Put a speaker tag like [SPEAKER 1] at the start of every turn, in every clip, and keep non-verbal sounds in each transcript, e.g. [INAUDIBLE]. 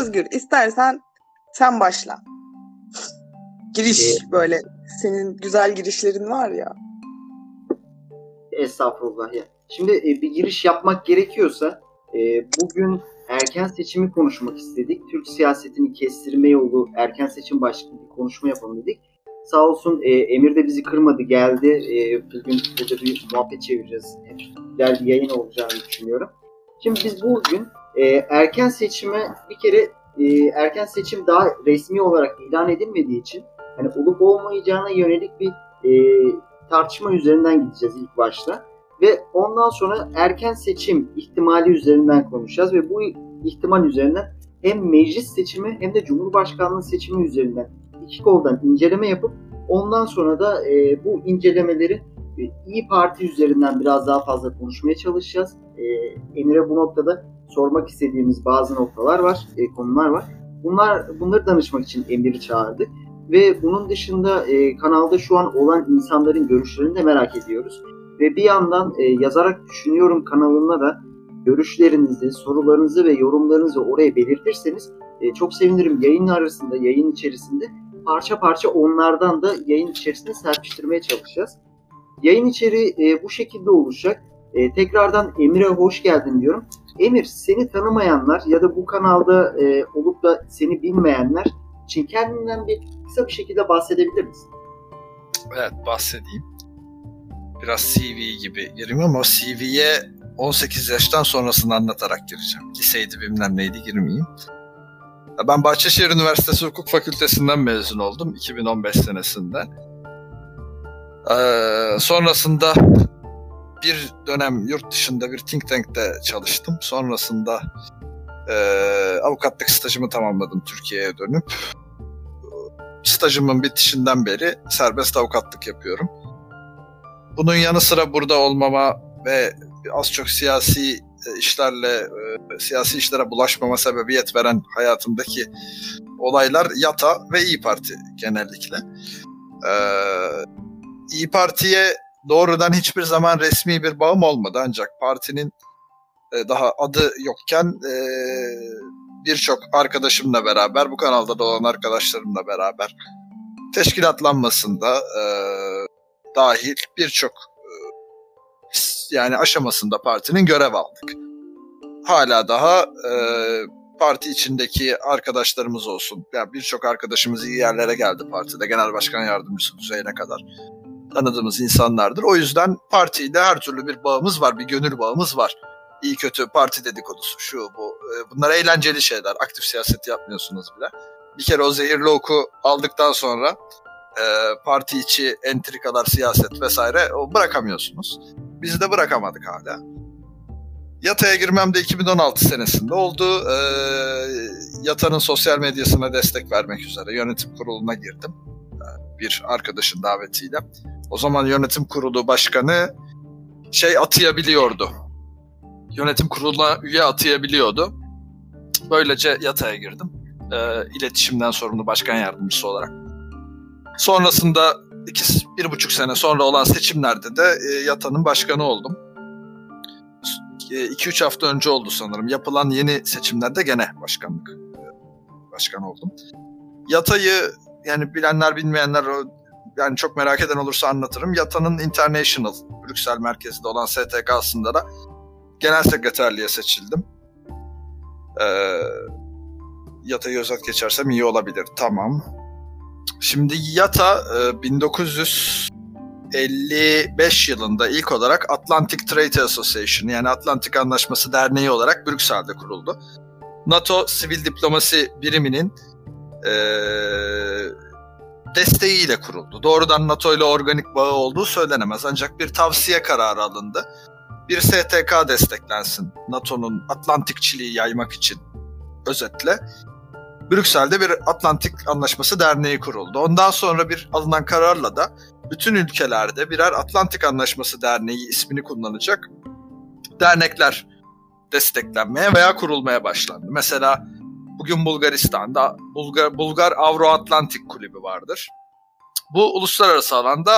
[SPEAKER 1] Özgür istersen sen başla. Giriş ee, böyle senin güzel girişlerin var ya.
[SPEAKER 2] Estağfurullah ya. Şimdi e, bir giriş yapmak gerekiyorsa e, bugün erken seçimi konuşmak istedik. Türk siyasetini kestirme yolu erken seçim başlıklı bir konuşma yapalım dedik. Sağ olsun e, Emir de bizi kırmadı geldi. E, bugün burada bir muhabbet çevireceğiz. Güzel bir yayın olacağını düşünüyorum. Şimdi biz bugün e, erken seçime bir kere e, erken seçim daha resmi olarak ilan edilmediği için hani olup olmayacağına yönelik bir e, tartışma üzerinden gideceğiz ilk başta. Ve ondan sonra erken seçim ihtimali üzerinden konuşacağız ve bu ihtimal üzerinden hem meclis seçimi hem de cumhurbaşkanlığı seçimi üzerinden iki koldan inceleme yapıp ondan sonra da e, bu incelemeleri e, İyi Parti üzerinden biraz daha fazla konuşmaya çalışacağız. E, Emir'e bu noktada sormak istediğimiz bazı noktalar var, e, konular var. Bunlar bunları danışmak için Emir'i çağırdık. Ve bunun dışında e, kanalda şu an olan insanların görüşlerini de merak ediyoruz. Ve bir yandan e, yazarak düşünüyorum kanalına da görüşlerinizi, sorularınızı ve yorumlarınızı oraya belirtirseniz e, çok sevinirim. Yayın arasında, yayın içerisinde parça parça onlardan da yayın içerisinde serpiştirmeye çalışacağız. Yayın içeriği e, bu şekilde olacak. E, tekrardan Emir'e hoş geldin diyorum. Emir seni tanımayanlar ya da bu kanalda e, olup da seni bilmeyenler için kendinden bir kısa bir şekilde bahsedebilir misin?
[SPEAKER 3] Evet bahsedeyim. Biraz CV gibi gireyim ama CV'ye 18 yaştan sonrasını anlatarak gireceğim. Liseydi bilmem neydi girmeyeyim. Ben Bahçeşehir Üniversitesi Hukuk Fakültesinden mezun oldum 2015 senesinde. Ee, sonrasında bir dönem yurt dışında bir think tank'te çalıştım. Sonrasında e, avukatlık stajımı tamamladım Türkiye'ye dönüp. Stajımın bitişinden beri serbest avukatlık yapıyorum. Bunun yanı sıra burada olmama ve az çok siyasi e, işlerle, e, siyasi işlere bulaşmama sebebiyet veren hayatımdaki olaylar YATA ve İyi Parti genellikle. Ee, İyi Parti'ye doğrudan hiçbir zaman resmi bir bağım olmadı ancak partinin e, daha adı yokken e, birçok arkadaşımla beraber bu kanalda da olan arkadaşlarımla beraber teşkilatlanmasında e, dahil birçok e, yani aşamasında partinin görev aldık. Hala daha e, parti içindeki arkadaşlarımız olsun. Yani birçok arkadaşımız iyi yerlere geldi partide. Genel başkan yardımcısı düzeyine kadar tanıdığımız insanlardır. O yüzden partiyle her türlü bir bağımız var, bir gönül bağımız var. İyi kötü parti dedikodusu, şu bu. E, bunlar eğlenceli şeyler. Aktif siyaset yapmıyorsunuz bile. Bir kere o zehirli oku aldıktan sonra e, parti içi entrikalar, siyaset vesaire o bırakamıyorsunuz. Biz de bırakamadık hala. Yata'ya girmem de 2016 senesinde oldu. E, Yata'nın sosyal medyasına destek vermek üzere yönetim kuruluna girdim. Bir arkadaşın davetiyle. O zaman yönetim kurulu başkanı şey atayabiliyordu. Yönetim kuruluna üye atayabiliyordu. Böylece yataya girdim. E, iletişimden sorumlu başkan yardımcısı olarak. Sonrasında iki, bir buçuk sene sonra olan seçimlerde de e, yatanın başkanı oldum. 2-3 e, hafta önce oldu sanırım. Yapılan yeni seçimlerde gene başkanlık e, başkan oldum. Yatayı yani bilenler bilmeyenler yani çok merak eden olursa anlatırım. Yata'nın International Brüksel merkezinde olan STK'sında da genel sekreterliğe seçildim. Ee, Yata'yı özet geçersem iyi olabilir. Tamam. Şimdi Yata 1955 e, yılında ilk olarak Atlantic Trade Association yani Atlantik Anlaşması Derneği olarak Brüksel'de kuruldu. NATO sivil diplomasi biriminin e, desteğiyle kuruldu. Doğrudan NATO ile organik bağı olduğu söylenemez ancak bir tavsiye kararı alındı. Bir STK desteklensin NATO'nun Atlantikçiliği yaymak için özetle. Brüksel'de bir Atlantik Anlaşması Derneği kuruldu. Ondan sonra bir alınan kararla da bütün ülkelerde birer Atlantik Anlaşması Derneği ismini kullanacak dernekler desteklenmeye veya kurulmaya başlandı. Mesela Bugün Bulgaristan'da Bulgar, Bulgar Avro-Atlantik Kulübü vardır. Bu uluslararası alanda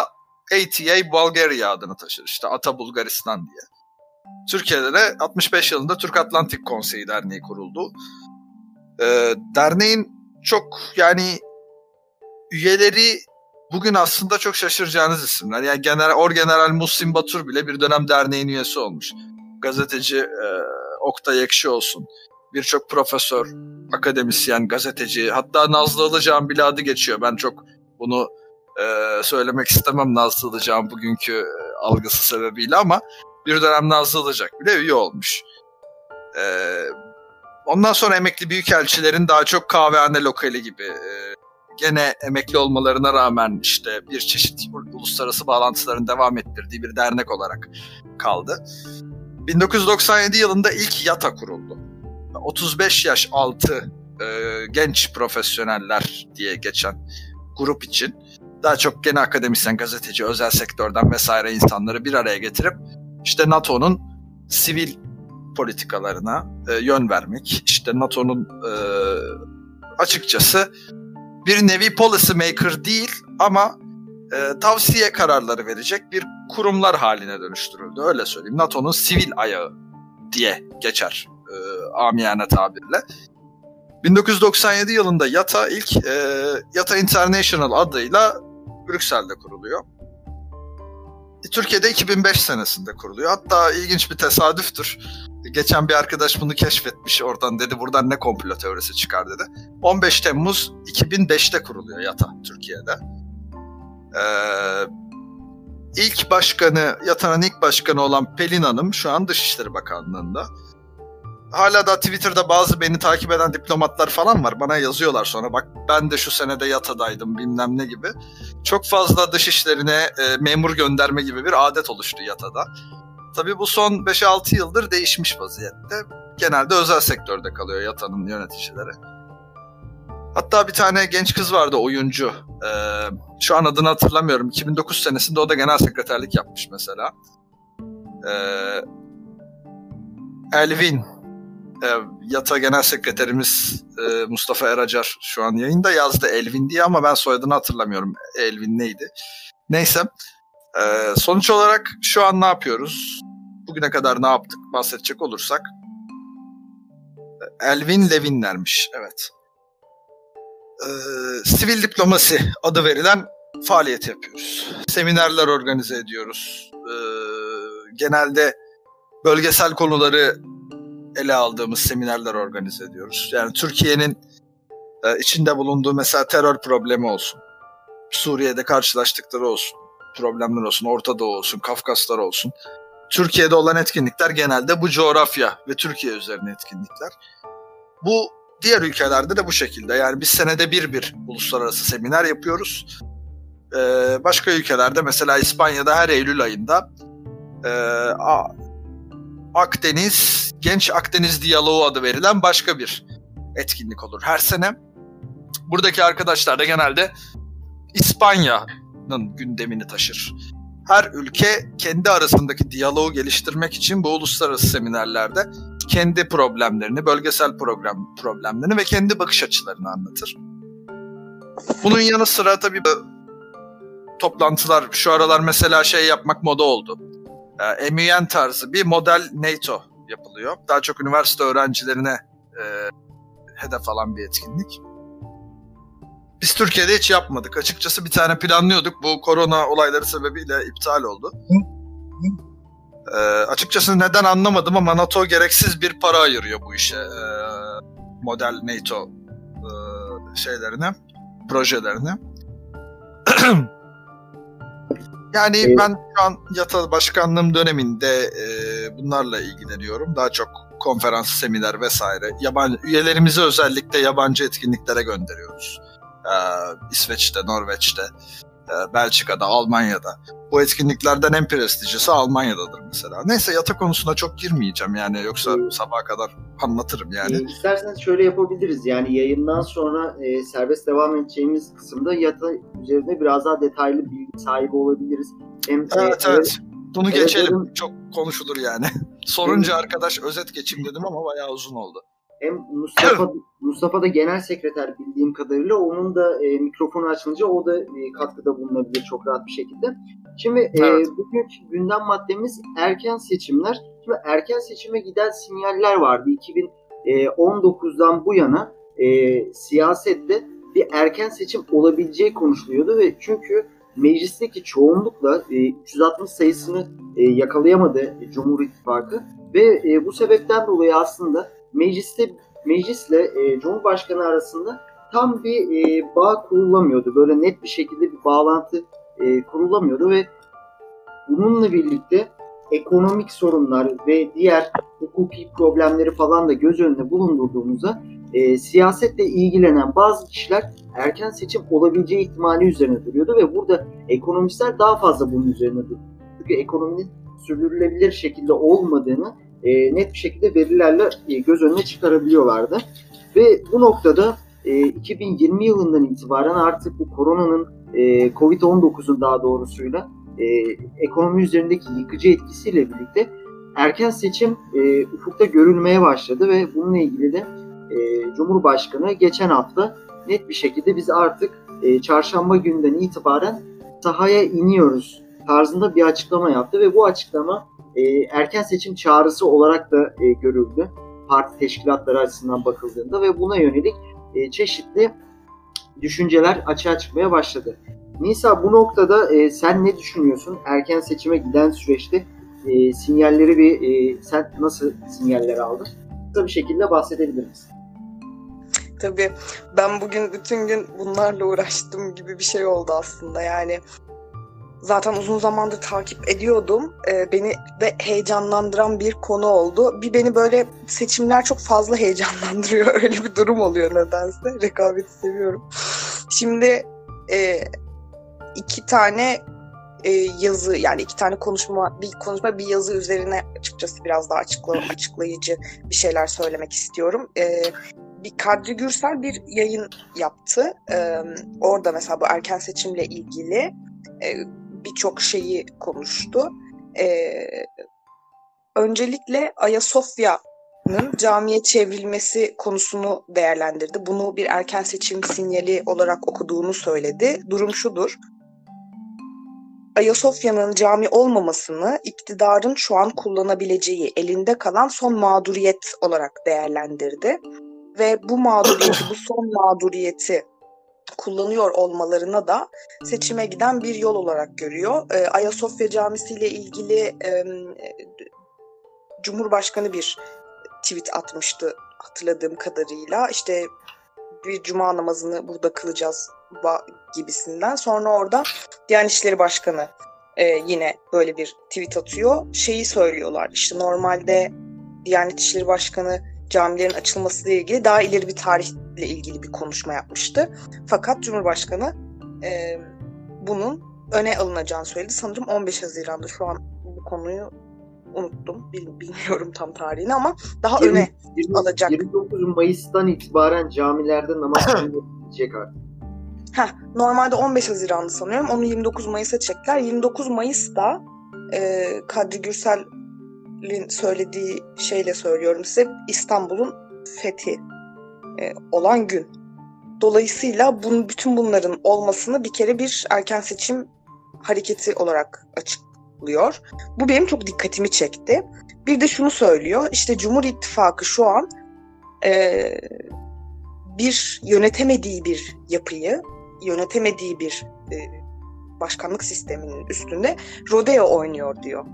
[SPEAKER 3] ATA Bulgaria adını taşır. İşte Ata Bulgaristan diye. Türkiye'de de 65 yılında Türk Atlantik Konseyi Derneği kuruldu. E, derneğin çok yani üyeleri bugün aslında çok şaşıracağınız isimler. Yani General, Orgeneral Muhsin Batur bile bir dönem derneğin üyesi olmuş. Gazeteci e, Oktay Ekşi olsun. Birçok profesör, akademisyen, gazeteci hatta Nazlı Ilıcağ'ın bile adı geçiyor. Ben çok bunu e, söylemek istemem Nazlı Ilıcağ'ın bugünkü e, algısı sebebiyle ama bir dönem Nazlı Ilıcak bile üye olmuş. E, ondan sonra emekli büyükelçilerin daha çok kahvehane lokali gibi e, gene emekli olmalarına rağmen işte bir çeşit uluslararası bağlantıların devam ettirdiği bir dernek olarak kaldı. 1997 yılında ilk YATA kuruldu. 35 yaş altı e, genç profesyoneller diye geçen grup için daha çok gene akademisyen, gazeteci, özel sektörden vesaire insanları bir araya getirip işte NATO'nun sivil politikalarına e, yön vermek, işte NATO'nun e, açıkçası bir nevi policy maker değil ama e, tavsiye kararları verecek bir kurumlar haline dönüştürüldü. Öyle söyleyeyim. NATO'nun sivil ayağı diye geçer amiyane tabirle. 1997 yılında YATA ilk e, YATA International adıyla Brüksel'de kuruluyor. E, Türkiye'de 2005 senesinde kuruluyor. Hatta ilginç bir tesadüftür. Geçen bir arkadaş bunu keşfetmiş oradan dedi buradan ne komplo teorisi çıkar dedi. 15 Temmuz 2005'te kuruluyor YATA Türkiye'de. Ee, ilk başkanı, YATA'nın ilk başkanı olan Pelin Hanım şu an Dışişleri Bakanlığı'nda. Hala da Twitter'da bazı beni takip eden diplomatlar falan var. Bana yazıyorlar sonra bak ben de şu senede YATA'daydım bilmem ne gibi. Çok fazla dışişlerine e, memur gönderme gibi bir adet oluştu YATA'da. Tabii bu son 5-6 yıldır değişmiş vaziyette. Genelde özel sektörde kalıyor YATA'nın yöneticileri. Hatta bir tane genç kız vardı oyuncu. Ee, şu an adını hatırlamıyorum. 2009 senesinde o da genel sekreterlik yapmış mesela. Ee, Elvin e, Yata Genel Sekreterimiz e, Mustafa Eracar şu an yayında yazdı Elvin diye ama ben soyadını hatırlamıyorum. Elvin neydi? Neyse. E, sonuç olarak şu an ne yapıyoruz? Bugüne kadar ne yaptık bahsedecek olursak. Elvin Levinlermiş. Evet. E, sivil diplomasi adı verilen faaliyet yapıyoruz. Seminerler organize ediyoruz. E, genelde bölgesel konuları ele aldığımız seminerler organize ediyoruz. Yani Türkiye'nin e, içinde bulunduğu mesela terör problemi olsun. Suriye'de karşılaştıkları olsun. Problemler olsun. Orta Doğu olsun. Kafkaslar olsun. Türkiye'de olan etkinlikler genelde bu coğrafya ve Türkiye üzerine etkinlikler. Bu diğer ülkelerde de bu şekilde. Yani biz senede bir bir uluslararası seminer yapıyoruz. Ee, başka ülkelerde mesela İspanya'da her Eylül ayında e, Akdeniz, Genç Akdeniz Diyaloğu adı verilen başka bir etkinlik olur her sene. Buradaki arkadaşlar da genelde İspanya'nın gündemini taşır. Her ülke kendi arasındaki diyaloğu geliştirmek için bu uluslararası seminerlerde kendi problemlerini, bölgesel problem problemlerini ve kendi bakış açılarını anlatır. Bunun yanı sıra tabii toplantılar şu aralar mesela şey yapmak moda oldu e, MEN tarzı bir model NATO yapılıyor. Daha çok üniversite öğrencilerine e, hedef alan bir etkinlik. Biz Türkiye'de hiç yapmadık. Açıkçası bir tane planlıyorduk. Bu korona olayları sebebiyle iptal oldu. E, açıkçası neden anlamadım ama NATO gereksiz bir para ayırıyor bu işe. E, model NATO e, şeylerine, projelerine. [CLEARS THROAT] Yani ee, ben şu an yata başkanlığım döneminde e, bunlarla ilgileniyorum. Daha çok konferans, seminer vesaire. Yabancı üyelerimizi özellikle yabancı etkinliklere gönderiyoruz. Ee, İsveç'te, Norveç'te, Belçika'da, Almanya'da. Bu etkinliklerden en prestijlisi Almanya'dadır mesela. Neyse yata konusuna çok girmeyeceğim yani yoksa ee, sabaha kadar anlatırım yani.
[SPEAKER 2] E, isterseniz şöyle yapabiliriz yani yayından sonra e, serbest devam edeceğimiz kısımda yata üzerinde biraz daha detaylı bilgi sahibi olabiliriz.
[SPEAKER 3] Hem, e, evet e, evet. Bunu evet, geçelim. Evet, çok konuşulur yani. [LAUGHS] Sorunca arkadaş özet geçeyim dedim ama bayağı uzun oldu.
[SPEAKER 2] Hem Mustafa [CLEARS THROAT] Mustafa da genel sekreter bildiğim kadarıyla onun da e, mikrofonu açılınca o da e, katkıda bulunabilir çok rahat bir şekilde. Şimdi e, evet. e, bugünkü gündem maddemiz erken seçimler. Şimdi erken seçime giden sinyaller vardı. 2019'dan bu yana e, siyasette bir erken seçim olabileceği konuşuluyordu ve çünkü meclisteki çoğunlukla e, 360 sayısını e, yakalayamadı Cumhur İttifakı ve e, bu sebepten dolayı aslında mecliste meclisle e, Cumhurbaşkanı arasında tam bir e, bağ kurulamıyordu. Böyle net bir şekilde bir bağlantı e, kurulamıyordu ve bununla birlikte ekonomik sorunlar ve diğer hukuki problemleri falan da göz önüne bulundurduğumuzda e, siyasetle ilgilenen bazı kişiler erken seçim olabileceği ihtimali üzerine duruyordu ve burada ekonomistler daha fazla bunun üzerine duruyor. Çünkü ekonominin sürdürülebilir şekilde olmadığını e, net bir şekilde verilerle e, göz önüne çıkarabiliyorlardı. Ve bu noktada e, 2020 yılından itibaren artık bu koronanın e, Covid-19'un daha doğrusuyla e, ekonomi üzerindeki yıkıcı etkisiyle birlikte erken seçim e, ufukta görülmeye başladı ve bununla ilgili de e, Cumhurbaşkanı geçen hafta net bir şekilde biz artık e, çarşamba günden itibaren sahaya iniyoruz tarzında bir açıklama yaptı ve bu açıklama e, erken seçim çağrısı olarak da e, görüldü parti teşkilatları açısından bakıldığında ve buna yönelik e, çeşitli düşünceler açığa çıkmaya başladı. Nisa bu noktada e, sen ne düşünüyorsun? Erken seçime giden süreçte e, sinyalleri bir e, sen nasıl sinyaller aldın? Kısa bir şekilde bahsedebilir misin?
[SPEAKER 1] Tabii ben bugün bütün gün bunlarla uğraştım gibi bir şey oldu aslında yani. Zaten uzun zamandır takip ediyordum. Ee, beni de heyecanlandıran bir konu oldu. Bir beni böyle seçimler çok fazla [LAUGHS] heyecanlandırıyor. Öyle bir durum oluyor nedense. Rekabeti seviyorum. Şimdi e, iki tane e, yazı yani iki tane konuşma bir konuşma bir yazı üzerine açıkçası biraz daha açıkla, açıklayıcı bir şeyler söylemek istiyorum. E, bir Kadri Gürsel bir yayın yaptı. E, orada mesela bu erken seçimle ilgili e, birçok şeyi konuştu. E, öncelikle Ayasofya'nın camiye çevrilmesi konusunu değerlendirdi. Bunu bir erken seçim sinyali olarak okuduğunu söyledi. Durum şudur. Ayasofya'nın cami olmamasını iktidarın şu an kullanabileceği elinde kalan son mağduriyet olarak değerlendirdi. Ve bu mağduriyeti, bu son mağduriyeti kullanıyor olmalarına da seçime giden bir yol olarak görüyor. E, Ayasofya Camisi ile ilgili e, Cumhurbaşkanı bir tweet atmıştı hatırladığım kadarıyla. İşte bir cuma namazını burada kılacağız gibisinden. Sonra orada Diyanet İşleri Başkanı e, yine böyle bir tweet atıyor. Şeyi söylüyorlar işte normalde Diyanet İşleri Başkanı camilerin açılmasıyla ilgili daha ileri bir tarihle ilgili bir konuşma yapmıştı. Fakat Cumhurbaşkanı e, bunun öne alınacağını söyledi. Sanırım 15 Haziran'da şu an bu konuyu unuttum. Bilmiyorum tam tarihini ama daha 20, öne
[SPEAKER 2] 20,
[SPEAKER 1] alacak.
[SPEAKER 2] 29 Mayıs'tan itibaren camilerde namaz kılınacak artık.
[SPEAKER 1] Heh, normalde 15 Haziran'da sanıyorum. Onu 29 Mayıs'a çektiler. 29 Mayıs'ta e, Kadri Gürsel'in söylediği şeyle söylüyorum size İstanbul'un fethi e, olan gün. Dolayısıyla bunun, bütün bunların olmasını bir kere bir erken seçim hareketi olarak açıklıyor. Bu benim çok dikkatimi çekti. Bir de şunu söylüyor. İşte Cumhur İttifakı şu an e, bir yönetemediği bir yapıyı yönetemediği bir e, başkanlık sisteminin üstünde rodeo oynuyor diyor.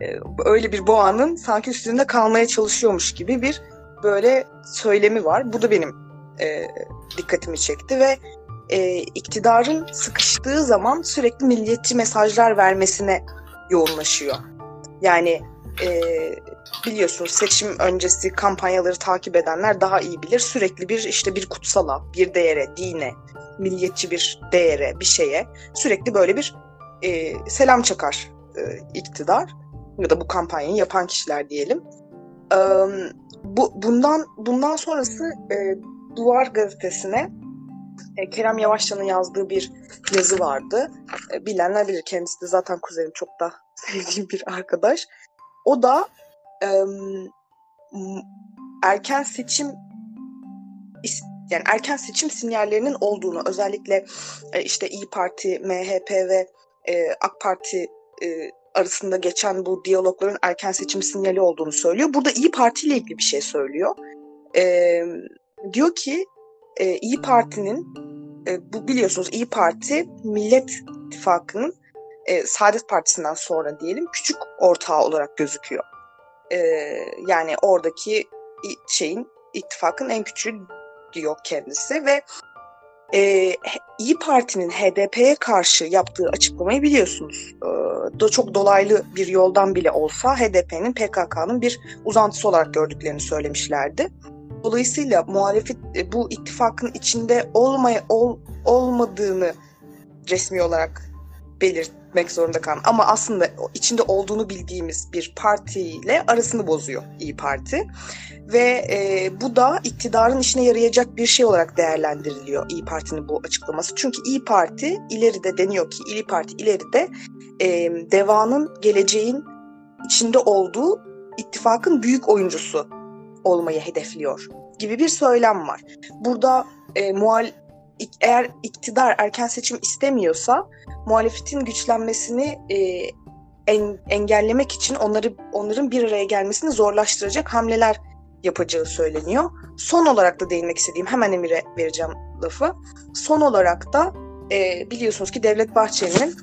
[SPEAKER 1] E, öyle bir boğanın sanki üstünde kalmaya çalışıyormuş gibi bir böyle söylemi var. Bu da benim e, dikkatimi çekti ve e, iktidarın sıkıştığı zaman sürekli milliyetçi mesajlar vermesine yoğunlaşıyor. Yani e, biliyorsunuz seçim öncesi kampanyaları takip edenler daha iyi bilir. Sürekli bir işte bir kutsala, bir değere, dine, milliyetçi bir değere, bir şeye sürekli böyle bir e, selam çakar e, iktidar ya da bu kampanyayı yapan kişiler diyelim. E, bu bundan bundan sonrası e, Duvar gazetesine e, Kerem Yavaşcan'ın yazdığı bir yazı vardı. E, bilenler bilir kendisi de zaten kuzenim çok da [LAUGHS] sevdiğim bir arkadaş. O da e, erken seçim yani erken seçim sinyallerinin olduğunu özellikle e, işte İyi Parti, MHP ve e, AK Parti e, arasında geçen bu diyalogların erken seçim sinyali olduğunu söylüyor. Burada İyi Parti ile ilgili bir şey söylüyor. E, diyor ki e, İyi Parti'nin e, bu biliyorsunuz İyi Parti Millet İttifakı'nın e, Saadet Partisi'nden sonra diyelim küçük ortağı olarak gözüküyor. E, yani oradaki şeyin ittifakın en küçüğü diyor kendisi ve e, İyi Parti'nin HDP'ye karşı yaptığı açıklamayı biliyorsunuz. E, da çok dolaylı bir yoldan bile olsa HDP'nin PKK'nın bir uzantısı olarak gördüklerini söylemişlerdi. Dolayısıyla muhalefet e, bu ittifakın içinde olmaya ol, olmadığını resmi olarak belirtmek zorunda kalan ama aslında içinde olduğunu bildiğimiz bir partiyle arasını bozuyor İyi Parti ve e, bu da iktidarın işine yarayacak bir şey olarak değerlendiriliyor İyi Parti'nin bu açıklaması. Çünkü İyi Parti ileride deniyor ki İyi Parti ileride e, devanın geleceğin içinde olduğu ittifakın büyük oyuncusu olmayı hedefliyor gibi bir söylem var. Burada e, muhal eğer iktidar erken seçim istemiyorsa muhalefetin güçlenmesini e, en, engellemek için onları onların bir araya gelmesini zorlaştıracak hamleler yapacağı söyleniyor. Son olarak da değinmek istediğim hemen Emir'e vereceğim lafı. Son olarak da e, biliyorsunuz ki Devlet Bahçeli'nin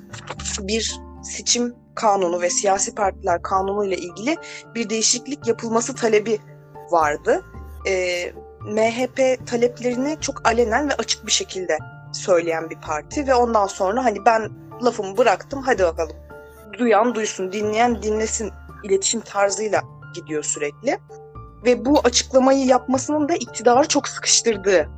[SPEAKER 1] bir seçim kanunu ve siyasi partiler kanunu ile ilgili bir değişiklik yapılması talebi vardı. E, MHP taleplerini çok alenen ve açık bir şekilde söyleyen bir parti ve ondan sonra hani ben lafımı bıraktım hadi bakalım duyan duysun dinleyen dinlesin iletişim tarzıyla gidiyor sürekli. Ve bu açıklamayı yapmasının da iktidarı çok sıkıştırdığı.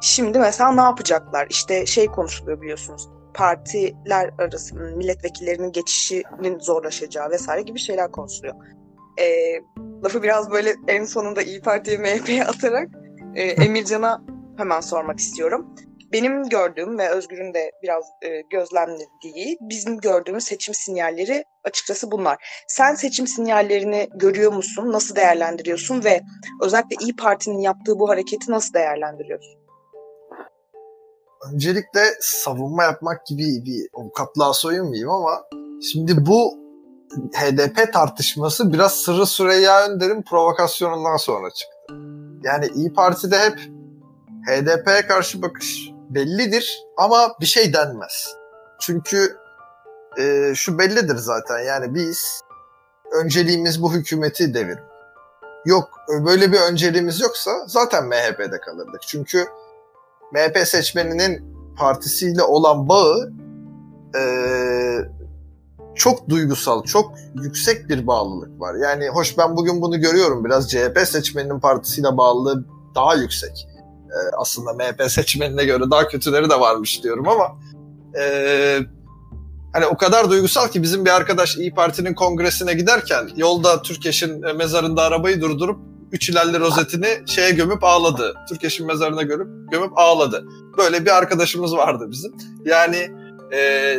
[SPEAKER 1] Şimdi mesela ne yapacaklar? İşte şey konuşuluyor biliyorsunuz. Partiler arası milletvekillerinin geçişinin zorlaşacağı vesaire gibi şeyler konuşuluyor. E, lafı biraz böyle en sonunda İyi Parti'ye MHP'ye atarak e, Emircan'a hemen sormak istiyorum. Benim gördüğüm ve Özgür'ün de biraz e, gözlemlediği bizim gördüğümüz seçim sinyalleri açıkçası bunlar. Sen seçim sinyallerini görüyor musun? Nasıl değerlendiriyorsun ve özellikle İyi Parti'nin yaptığı bu hareketi nasıl değerlendiriyorsun?
[SPEAKER 3] Öncelikle savunma yapmak gibi bir avukatlığa soyunmayayım ama şimdi bu HDP tartışması biraz Sırrı Süreyya Önder'in provokasyonundan sonra çıktı. Yani İyi Parti'de hep HDP'ye karşı bakış bellidir ama bir şey denmez. Çünkü e, şu bellidir zaten yani biz önceliğimiz bu hükümeti devir. Yok böyle bir önceliğimiz yoksa zaten MHP'de kalırdık. Çünkü MHP seçmeninin partisiyle olan bağı e, çok duygusal, çok yüksek bir bağlılık var. Yani hoş ben bugün bunu görüyorum biraz CHP seçmeninin partisiyle bağlılığı daha yüksek. E, aslında MHP [LAUGHS] seçmenine göre daha kötüleri de varmış diyorum ama e, hani o kadar duygusal ki bizim bir arkadaş İyi Parti'nin kongresine giderken yolda Türkeş'in e, mezarında arabayı durdurup üç ilerli rozetini şeye gömüp ağladı. Türkeş'in mezarına görüp gömüp ağladı. Böyle bir arkadaşımız vardı bizim. Yani e,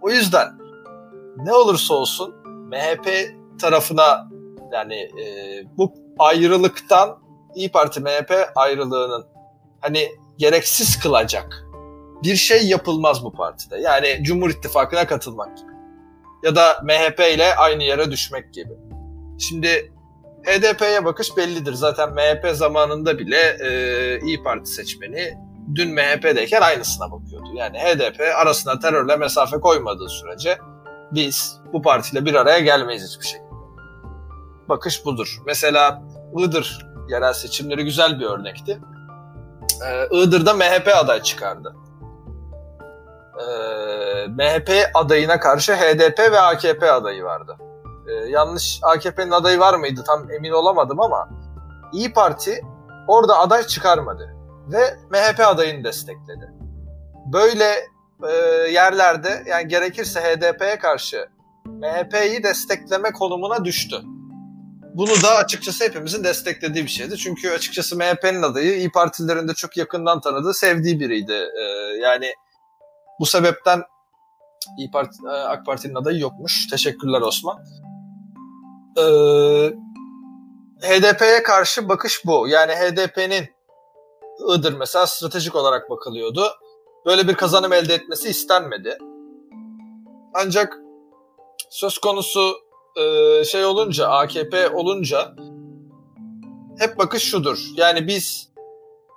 [SPEAKER 3] o yüzden ne olursa olsun MHP tarafına yani e, bu ayrılıktan İyi Parti MHP ayrılığının hani gereksiz kılacak bir şey yapılmaz bu partide. Yani Cumhur İttifakı'na katılmak gibi. Ya da MHP ile aynı yere düşmek gibi. Şimdi HDP'ye bakış bellidir. Zaten MHP zamanında bile e, İyi Parti seçmeni dün MHP'deyken aynısına bakıyordu. Yani HDP arasına terörle mesafe koymadığı sürece biz bu partiyle bir araya gelmeyiz hiçbir şekilde. Bakış budur. Mesela Iğdır yerel seçimleri güzel bir örnekti. Ee, Iğdır'da MHP aday çıkardı. Ee, MHP adayına karşı HDP ve AKP adayı vardı. Ee, yanlış AKP'nin adayı var mıydı tam emin olamadım ama İyi Parti orada aday çıkarmadı ve MHP adayını destekledi. Böyle e, yerlerde yani gerekirse HDP'ye karşı MHP'yi destekleme konumuna düştü. Bunu da açıkçası hepimizin desteklediği bir şeydi. Çünkü açıkçası MHP'nin adayı İyi Partililerin de çok yakından tanıdığı, sevdiği biriydi. Ee, yani bu sebepten İyi Parti, e, AK Parti'nin adayı yokmuş. Teşekkürler Osman. Ee, HDP'ye karşı bakış bu. Yani HDP'nin Iğdır mesela stratejik olarak bakılıyordu. Böyle bir kazanım elde etmesi istenmedi. Ancak söz konusu e, şey olunca AKP olunca hep bakış şudur. Yani biz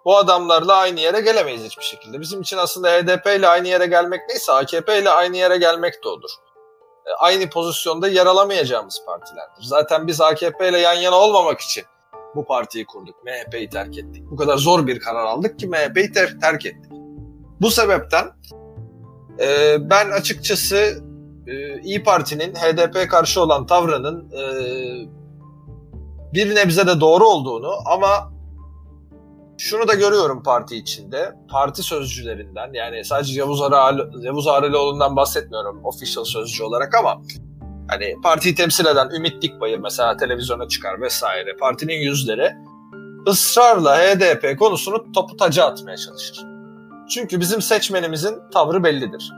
[SPEAKER 3] Bu adamlarla aynı yere gelemeyiz hiçbir şekilde. Bizim için aslında HDP ile aynı yere gelmek neyse AKP ile aynı yere gelmek de odur. E, aynı pozisyonda yer alamayacağımız partilerdir. Zaten biz AKP ile yan yana olmamak için bu partiyi kurduk. MHP'yi terk ettik. Bu kadar zor bir karar aldık ki MHP'yi ter- terk ettik. Bu sebepten e, ben açıkçası e, İyi Parti'nin HDP karşı olan tavrının e, bir nebze de doğru olduğunu ama şunu da görüyorum parti içinde. Parti sözcülerinden yani sadece Yavuz, Ara, Yavuz Aralioğlu'ndan bahsetmiyorum official sözcü olarak ama hani partiyi temsil eden Ümit Dikbayır mesela televizyona çıkar vesaire. Partinin yüzleri ısrarla HDP konusunu topu taca atmaya çalışır. Çünkü bizim seçmenimizin tavrı bellidir.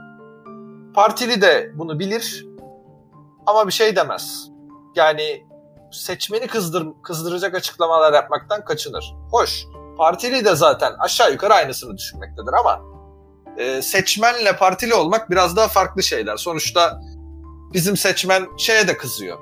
[SPEAKER 3] Partili de bunu bilir ama bir şey demez. Yani seçmeni kızdır, kızdıracak açıklamalar yapmaktan kaçınır. Hoş, partili de zaten aşağı yukarı aynısını düşünmektedir ama e, seçmenle partili olmak biraz daha farklı şeyler. Sonuçta bizim seçmen şeye de kızıyor.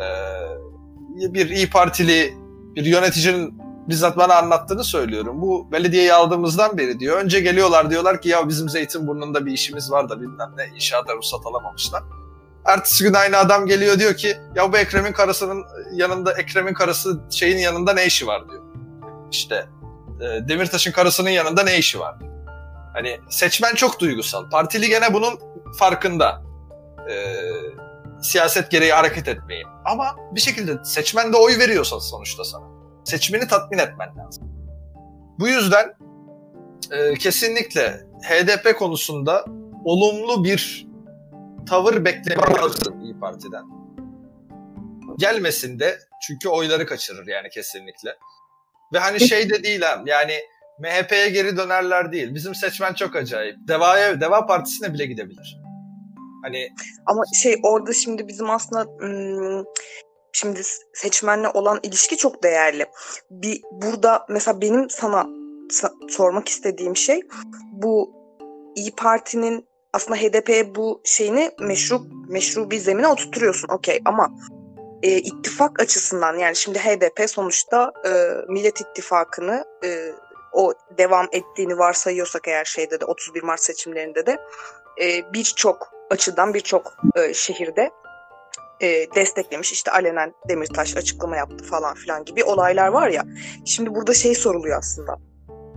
[SPEAKER 3] E, bir iyi Partili bir yöneticinin bizzat bana anlattığını söylüyorum. Bu belediyeyi aldığımızdan beri diyor. Önce geliyorlar diyorlar ki ya bizim Zeytinburnu'nda bir işimiz var da bilmem ne inşaata ruhsat alamamışlar. Ertesi gün aynı adam geliyor diyor ki ya bu Ekrem'in karısının yanında Ekrem'in karısı şeyin yanında ne işi var diyor. İşte e, Demirtaş'ın karısının yanında ne işi var. Hani seçmen çok duygusal. Partili gene bunun farkında. E, siyaset gereği hareket etmeyin. Ama bir şekilde seçmen de oy veriyorsa sonuçta sana. Seçmeni tatmin etmen lazım. Bu yüzden e, kesinlikle HDP konusunda olumlu bir tavır beklemezsin İyi Parti'den. Gelmesin de çünkü oyları kaçırır yani kesinlikle. Ve hani şey de değil ha yani MHP'ye geri dönerler değil. Bizim seçmen çok acayip. Deva'ya, Deva Partisi'ne bile gidebilir. Hani
[SPEAKER 1] Ama şey orada şimdi bizim aslında ım, şimdi seçmenle olan ilişki çok değerli. Bir burada mesela benim sana sa- sormak istediğim şey bu İyi Parti'nin aslında HDP'ye bu şeyini meşru meşru bir zemine oturtuyorsun. Okey ama e, ittifak açısından yani şimdi HDP sonuçta e, Millet İttifakı'nı e, o devam ettiğini varsayıyorsak eğer şeyde de 31 Mart seçimlerinde de e, birçok açıdan birçok e, şehirde e, desteklemiş. İşte alenen Demirtaş açıklama yaptı falan filan gibi olaylar var ya. Şimdi burada şey soruluyor aslında.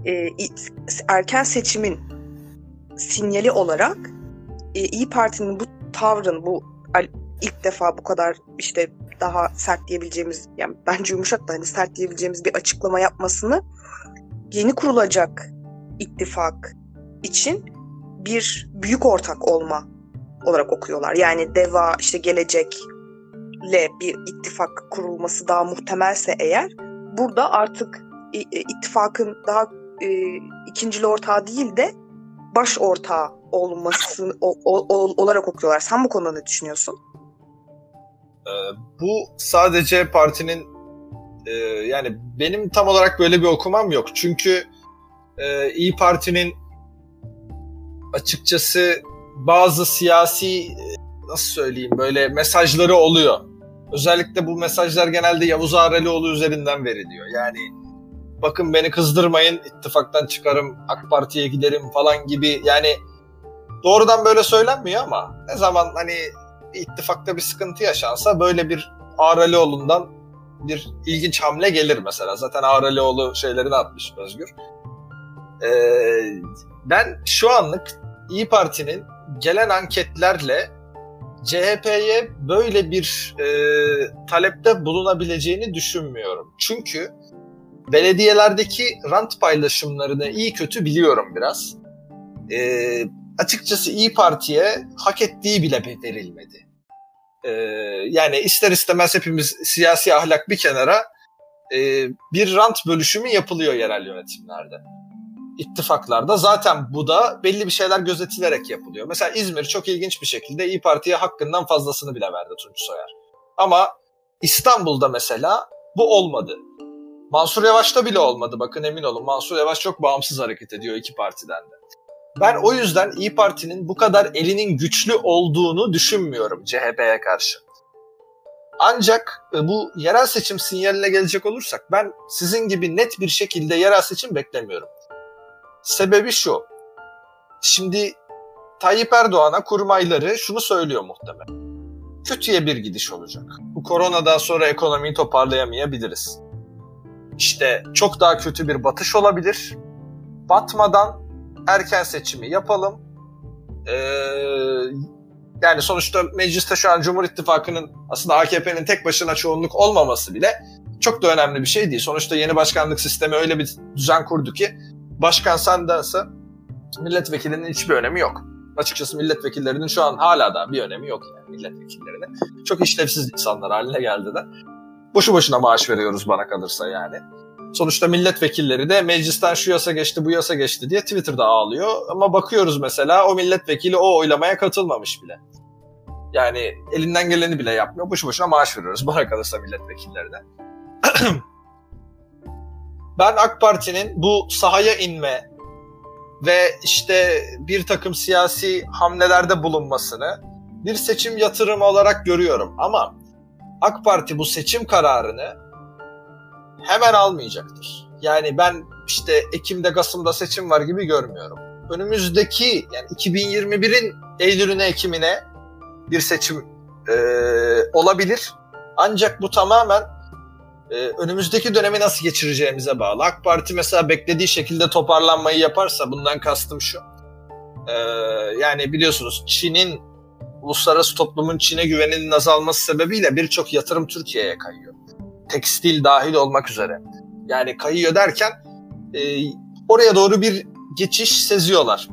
[SPEAKER 1] E, erken seçimin sinyali olarak e, İyi Parti'nin bu tavrın bu ilk defa bu kadar işte daha sert diyebileceğimiz yani bence yumuşak da hani sert diyebileceğimiz bir açıklama yapmasını yeni kurulacak ittifak için bir büyük ortak olma olarak okuyorlar. Yani DEVA işte gelecekle bir ittifak kurulması daha muhtemelse eğer burada artık ittifakın daha e, ikincili ortağı değil de baş ortağı olması o, o, olarak okuyorlar. Sen bu konuda ne düşünüyorsun?
[SPEAKER 3] Ee, bu sadece partinin e, yani benim tam olarak böyle bir okumam yok. Çünkü e, İyi Parti'nin açıkçası bazı siyasi nasıl söyleyeyim böyle mesajları oluyor. Özellikle bu mesajlar genelde Yavuz Aralioğlu üzerinden veriliyor. Yani bakın beni kızdırmayın ittifaktan çıkarım AK Parti'ye giderim falan gibi yani doğrudan böyle söylenmiyor ama ne zaman hani bir ittifakta bir sıkıntı yaşansa böyle bir Aralioğlu'ndan bir ilginç hamle gelir mesela. Zaten Aralioğlu şeylerini atmış Özgür. Ee, ben şu anlık İyi Parti'nin gelen anketlerle CHP'ye böyle bir e, talepte bulunabileceğini düşünmüyorum. Çünkü belediyelerdeki rant paylaşımlarını iyi kötü biliyorum biraz. E, açıkçası İyi Parti'ye hak ettiği bile verilmedi. E, yani ister istemez hepimiz siyasi ahlak bir kenara e, bir rant bölüşümü yapılıyor yerel yönetimlerde ittifaklarda zaten bu da belli bir şeyler gözetilerek yapılıyor. Mesela İzmir çok ilginç bir şekilde İyi Parti'ye hakkından fazlasını bile verdi Tunç Soyer. Ama İstanbul'da mesela bu olmadı. Mansur Yavaş'ta bile olmadı bakın emin olun. Mansur Yavaş çok bağımsız hareket ediyor iki partiden de. Ben o yüzden İyi Parti'nin bu kadar elinin güçlü olduğunu düşünmüyorum CHP'ye karşı. Ancak e, bu yerel seçim sinyaline gelecek olursak ben sizin gibi net bir şekilde yerel seçim beklemiyorum. Sebebi şu. Şimdi Tayyip Erdoğan'a kurmayları şunu söylüyor muhtemelen. Kötüye bir gidiş olacak. Bu koronadan sonra ekonomiyi toparlayamayabiliriz. İşte çok daha kötü bir batış olabilir. Batmadan erken seçimi yapalım. Ee, yani sonuçta mecliste şu an Cumhur İttifakı'nın aslında AKP'nin tek başına çoğunluk olmaması bile çok da önemli bir şey değil. Sonuçta yeni başkanlık sistemi öyle bir düzen kurdu ki başkan sandansa milletvekilinin hiçbir önemi yok. Açıkçası milletvekillerinin şu an hala da bir önemi yok yani milletvekillerinin. Çok işlevsiz insanlar haline geldiler. Boşu boşuna maaş veriyoruz bana kalırsa yani. Sonuçta milletvekilleri de meclisten şu yasa geçti bu yasa geçti diye Twitter'da ağlıyor. Ama bakıyoruz mesela o milletvekili o oylamaya katılmamış bile. Yani elinden geleni bile yapmıyor. Boşu boşuna maaş veriyoruz bana kalırsa milletvekillerine. [CLEARS THROAT] ben AK Parti'nin bu sahaya inme ve işte bir takım siyasi hamlelerde bulunmasını bir seçim yatırımı olarak görüyorum. Ama AK Parti bu seçim kararını hemen almayacaktır. Yani ben işte Ekim'de Kasım'da seçim var gibi görmüyorum. Önümüzdeki yani 2021'in Eylül'üne Ekim'ine bir seçim e, olabilir. Ancak bu tamamen e, önümüzdeki dönemi nasıl geçireceğimize bağlı. AK Parti mesela beklediği şekilde toparlanmayı yaparsa bundan kastım şu. E, yani biliyorsunuz Çin'in uluslararası toplumun Çin'e güveninin azalması sebebiyle birçok yatırım Türkiye'ye kayıyor tekstil dahil olmak üzere. Yani kayıyor derken e, oraya doğru bir geçiş seziyorlar.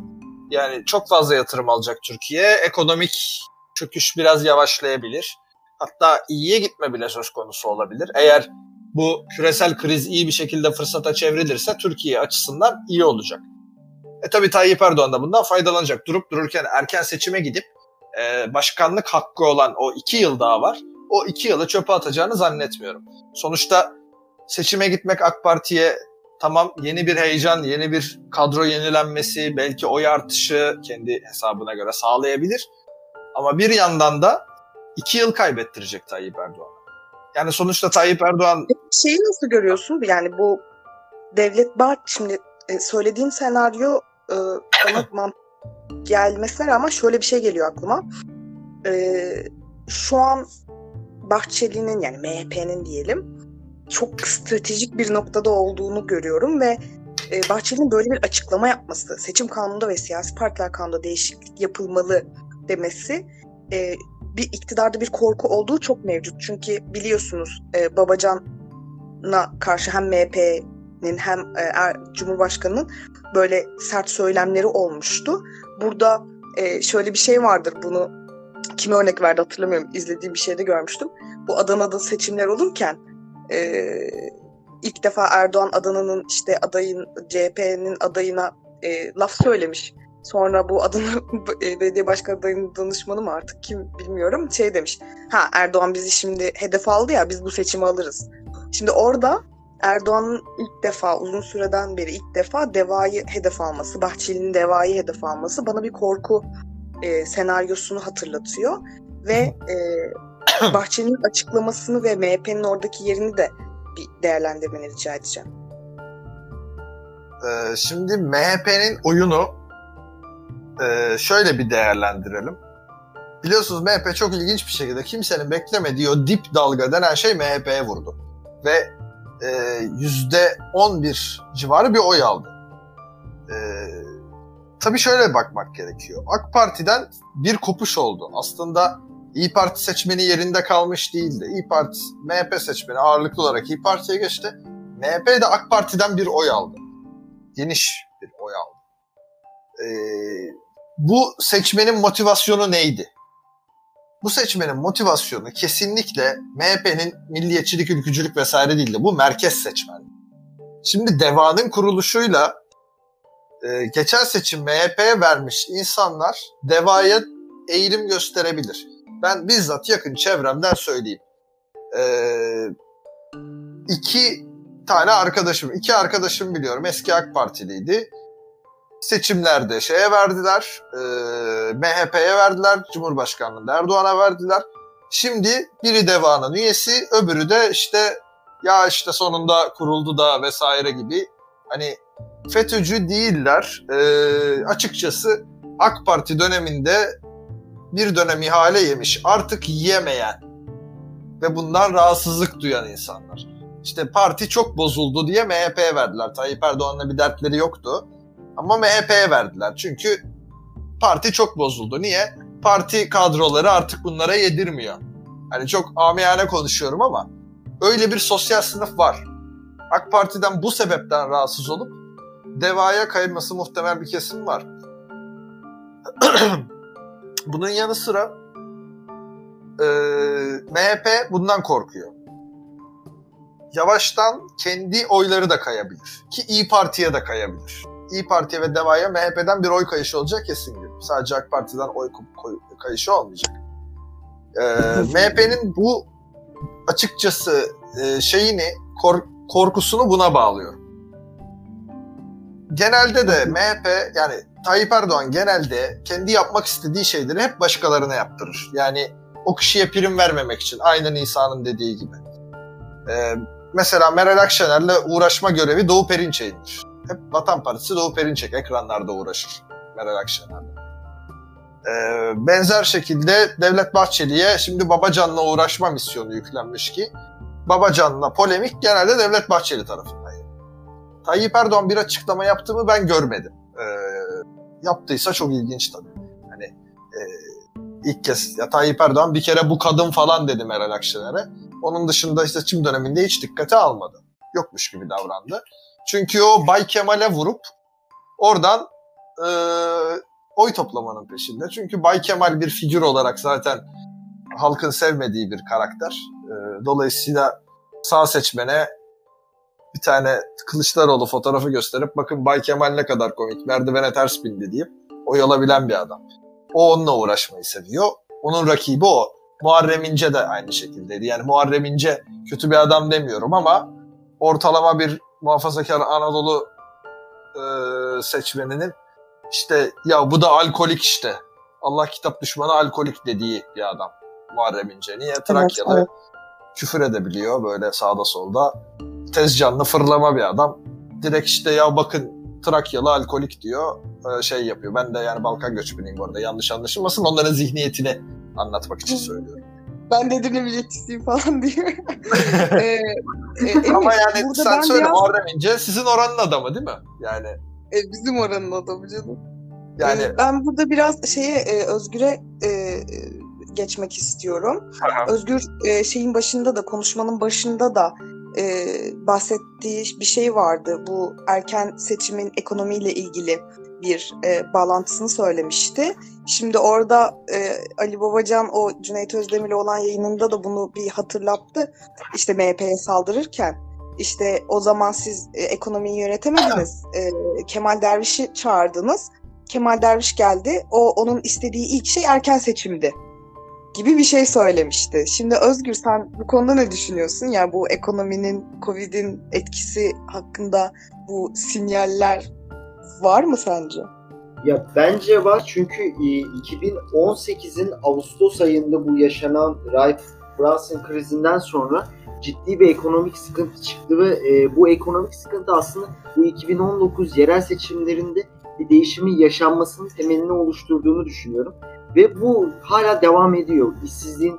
[SPEAKER 3] Yani çok fazla yatırım alacak Türkiye. Ekonomik çöküş biraz yavaşlayabilir. Hatta iyiye gitme bile söz konusu olabilir. Eğer bu küresel kriz iyi bir şekilde fırsata çevrilirse Türkiye açısından iyi olacak. E tabi Tayyip Erdoğan da bundan faydalanacak. Durup dururken erken seçime gidip e, başkanlık hakkı olan o iki yıl daha var o iki yılı çöpe atacağını zannetmiyorum. Sonuçta seçime gitmek AK Parti'ye tamam yeni bir heyecan, yeni bir kadro yenilenmesi, belki oy artışı kendi hesabına göre sağlayabilir. Ama bir yandan da iki yıl kaybettirecek Tayyip Erdoğan. Yani sonuçta Tayyip Erdoğan...
[SPEAKER 1] Şeyi nasıl görüyorsun? Yani bu Devlet Bahçeli, şimdi e, söylediğin senaryo e, bana [COUGHS] mantık gelmesine rağmen şöyle bir şey geliyor aklıma. E, şu an Bahçeli'nin yani MHP'nin diyelim çok stratejik bir noktada olduğunu görüyorum ve e, Bahçeli'nin böyle bir açıklama yapması, seçim kanununda ve siyasi partiler kanununda değişiklik yapılmalı demesi e, bir iktidarda bir korku olduğu çok mevcut. Çünkü biliyorsunuz e, Babacan'a karşı hem MHP'nin hem e, er, Cumhurbaşkanı'nın böyle sert söylemleri olmuştu. Burada e, şöyle bir şey vardır bunu kime örnek verdi hatırlamıyorum. İzlediğim bir şeyde görmüştüm. Bu Adana'da seçimler olurken e, ilk defa Erdoğan Adana'nın işte adayın CHP'nin adayına e, laf söylemiş. Sonra bu Adana [LAUGHS] e, belediye başkan adayının danışmanı mı artık kim bilmiyorum şey demiş. Ha Erdoğan bizi şimdi hedef aldı ya biz bu seçimi alırız. Şimdi orada Erdoğan'ın ilk defa uzun süreden beri ilk defa Deva'yı hedef alması, Bahçeli'nin Deva'yı hedef alması bana bir korku e, senaryosunu hatırlatıyor ve e, [COUGHS] Bahçeli'nin açıklamasını ve MHP'nin oradaki yerini de bir değerlendirmeni rica edeceğim.
[SPEAKER 3] Ee, şimdi MHP'nin oyunu e, şöyle bir değerlendirelim. Biliyorsunuz MHP çok ilginç bir şekilde kimsenin beklemediği o dip dalga denen şey MHP'ye vurdu. Ve e, yüzde 11 civarı bir oy aldı. E, tabii şöyle bakmak gerekiyor. AK Parti'den bir kopuş oldu. Aslında İyi Parti seçmeni yerinde kalmış değildi. İyi Parti, MHP seçmeni ağırlıklı olarak İyi Parti'ye geçti. MHP de AK Parti'den bir oy aldı. Geniş bir oy aldı. Ee, bu seçmenin motivasyonu neydi? Bu seçmenin motivasyonu kesinlikle MHP'nin milliyetçilik, ülkücülük vesaire değildi. Bu merkez seçmen. Şimdi DEVA'nın kuruluşuyla e, geçen seçim MHP'ye vermiş insanlar DEVA'ya eğilim gösterebilir. Ben bizzat yakın çevremden söyleyeyim. Ee, iki tane arkadaşım, iki arkadaşım biliyorum eski AK Partiliydi. Seçimlerde şeye verdiler, e, MHP'ye verdiler, Cumhurbaşkanlığında Erdoğan'a verdiler. Şimdi biri devanın üyesi, öbürü de işte ya işte sonunda kuruldu da vesaire gibi. Hani FETÖ'cü değiller. Ee, açıkçası AK Parti döneminde bir dönem ihale yemiş, artık yiyemeyen ve bundan rahatsızlık duyan insanlar. İşte parti çok bozuldu diye MHP'ye verdiler. Tayyip Erdoğan'la bir dertleri yoktu. Ama MHP'ye verdiler. Çünkü parti çok bozuldu. Niye? Parti kadroları artık bunlara yedirmiyor. Hani çok amiyane konuşuyorum ama öyle bir sosyal sınıf var. AK Parti'den bu sebepten rahatsız olup devaya kayılması muhtemel bir kesim var. [CLEARS THROAT] Bunun yanı sıra e, MHP bundan korkuyor. Yavaştan kendi oyları da kayabilir. Ki İyi Parti'ye de kayabilir. İyi Parti'ye ve DEVA'ya MHP'den bir oy kayışı olacak kesin gibi. Sadece AK Parti'den oy kayışı olmayacak. Ee, [LAUGHS] MHP'nin bu açıkçası e, şeyini, kork korkusunu buna bağlıyor. Genelde de MHP yani Tayyip Erdoğan genelde kendi yapmak istediği şeyleri hep başkalarına yaptırır. Yani o kişiye prim vermemek için. Aynı Nisa'nın dediği gibi. Ee, mesela Meral Akşener'le uğraşma görevi Doğu Perinçek'indir. Hep Vatan Partisi Doğu Perinçek ekranlarda uğraşır Meral Akşener'le. Ee, benzer şekilde Devlet Bahçeli'ye şimdi Babacan'la uğraşma misyonu yüklenmiş ki Babacan'la polemik genelde Devlet Bahçeli tarafından. Tayyip Erdoğan bir açıklama yaptı mı ben görmedim. Ee, yaptıysa çok ilginç tabii. Hani e, ilk kez ya Tayyip Erdoğan bir kere bu kadın falan dedi Meral Akşener'e. Onun dışında işte seçim döneminde hiç dikkate almadı. Yokmuş gibi davrandı. Çünkü o Bay Kemal'e vurup oradan e, oy toplamanın peşinde. Çünkü Bay Kemal bir figür olarak zaten halkın sevmediği bir karakter. E, dolayısıyla sağ seçmene bir tane Kılıçdaroğlu fotoğrafı gösterip bakın Bay Kemal ne kadar komik merdivene ters bindi deyip oy alabilen bir adam. O onunla uğraşmayı seviyor. Onun rakibi o. Muharrem İnce de aynı şekildeydi. Yani Muharrem İnce kötü bir adam demiyorum ama ortalama bir muhafazakar Anadolu e, seçmeninin işte ya bu da alkolik işte. Allah kitap düşmanı alkolik dediği bir adam Muharrem İnce. Niye? Trakyalı evet, evet. küfür edebiliyor böyle sağda solda. Tez canlı fırlama bir adam. Direkt işte ya bakın Trakyalı alkolik diyor e, şey yapıyor. Ben de yani Balkan göçmeniyim bu arada yanlış anlaşılmasın. Onların zihniyetini anlatmak için söylüyorum.
[SPEAKER 1] Ben de dinlemeyecekçiyim falan [LAUGHS] diyor. [LAUGHS] ee,
[SPEAKER 3] e, Ama yani sen söyle biraz... Muharrem İnce sizin oranın adamı değil mi? Yani
[SPEAKER 1] e, bizim oranın adamı canım. Yani e, ben burada biraz şeye e, Özgür'e e, geçmek istiyorum. Aha. Özgür e, şeyin başında da konuşmanın başında da e, bahsettiği bir şey vardı. Bu erken seçimin ekonomiyle ilgili bir e, bağlantısını söylemişti. Şimdi orada e, Ali Babacan o Cüneyt Özdemir'le olan yayınında da bunu bir hatırlattı. İşte MHP'ye saldırırken işte o zaman siz e, ekonomiyi yönetemediniz. E, Kemal Derviş'i çağırdınız. Kemal Derviş geldi. O onun istediği ilk şey erken seçimdi gibi bir şey söylemişti. Şimdi Özgür sen bu konuda ne düşünüyorsun? Yani bu ekonominin, Covid'in etkisi hakkında bu sinyaller var mı sence?
[SPEAKER 2] Ya bence var çünkü 2018'in e, Ağustos ayında bu yaşanan Raif Brunson krizinden sonra ciddi bir ekonomik sıkıntı çıktı ve e, bu ekonomik sıkıntı aslında bu 2019 yerel seçimlerinde bir değişimin yaşanmasının temelini oluşturduğunu düşünüyorum. Ve bu hala devam ediyor. İşsizliğin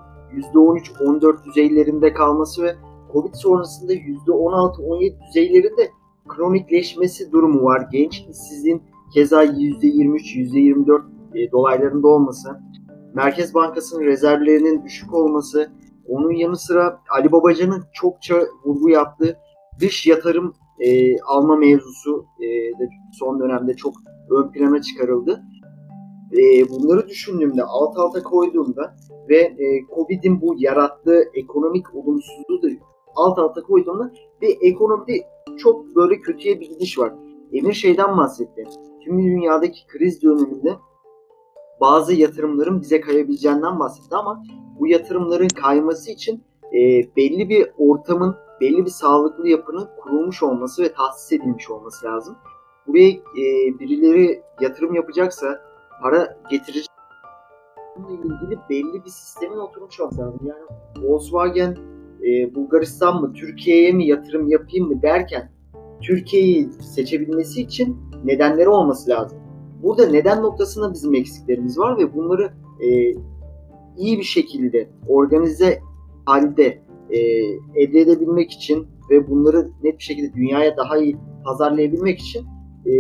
[SPEAKER 2] %13-14 düzeylerinde kalması ve Covid sonrasında %16-17 düzeylerinde kronikleşmesi durumu var. Genç işsizliğin keza %23-%24 e, dolaylarında olması, Merkez Bankası'nın rezervlerinin düşük olması, onun yanı sıra Ali Babacan'ın çokça vurgu yaptığı dış yatırım e, alma mevzusu e, de son dönemde çok ön plana çıkarıldı. E, bunları düşündüğümde, alt alta koyduğumda ve e, Covid'in bu yarattığı ekonomik olumsuzluğu da alt alta koyduğumda bir ekonomide çok böyle kötüye bir gidiş var. Emir şeyden bahsetti. Tüm dünyadaki kriz döneminde bazı yatırımların bize kayabileceğinden bahsetti ama bu yatırımların kayması için e, belli bir ortamın, belli bir sağlıklı yapının kurulmuş olması ve tahsis edilmiş olması lazım. Buraya e, birileri yatırım yapacaksa, para getirecek bununla ilgili belli bir sistemin oturmuş olması lazım. Yani Volkswagen e, Bulgaristan mı Türkiye'ye mi yatırım yapayım mı derken Türkiye'yi seçebilmesi için nedenleri olması lazım. Burada neden noktasında bizim eksiklerimiz var ve bunları e, iyi bir şekilde organize halde e, elde edebilmek için ve bunları net bir şekilde dünyaya daha iyi pazarlayabilmek için e,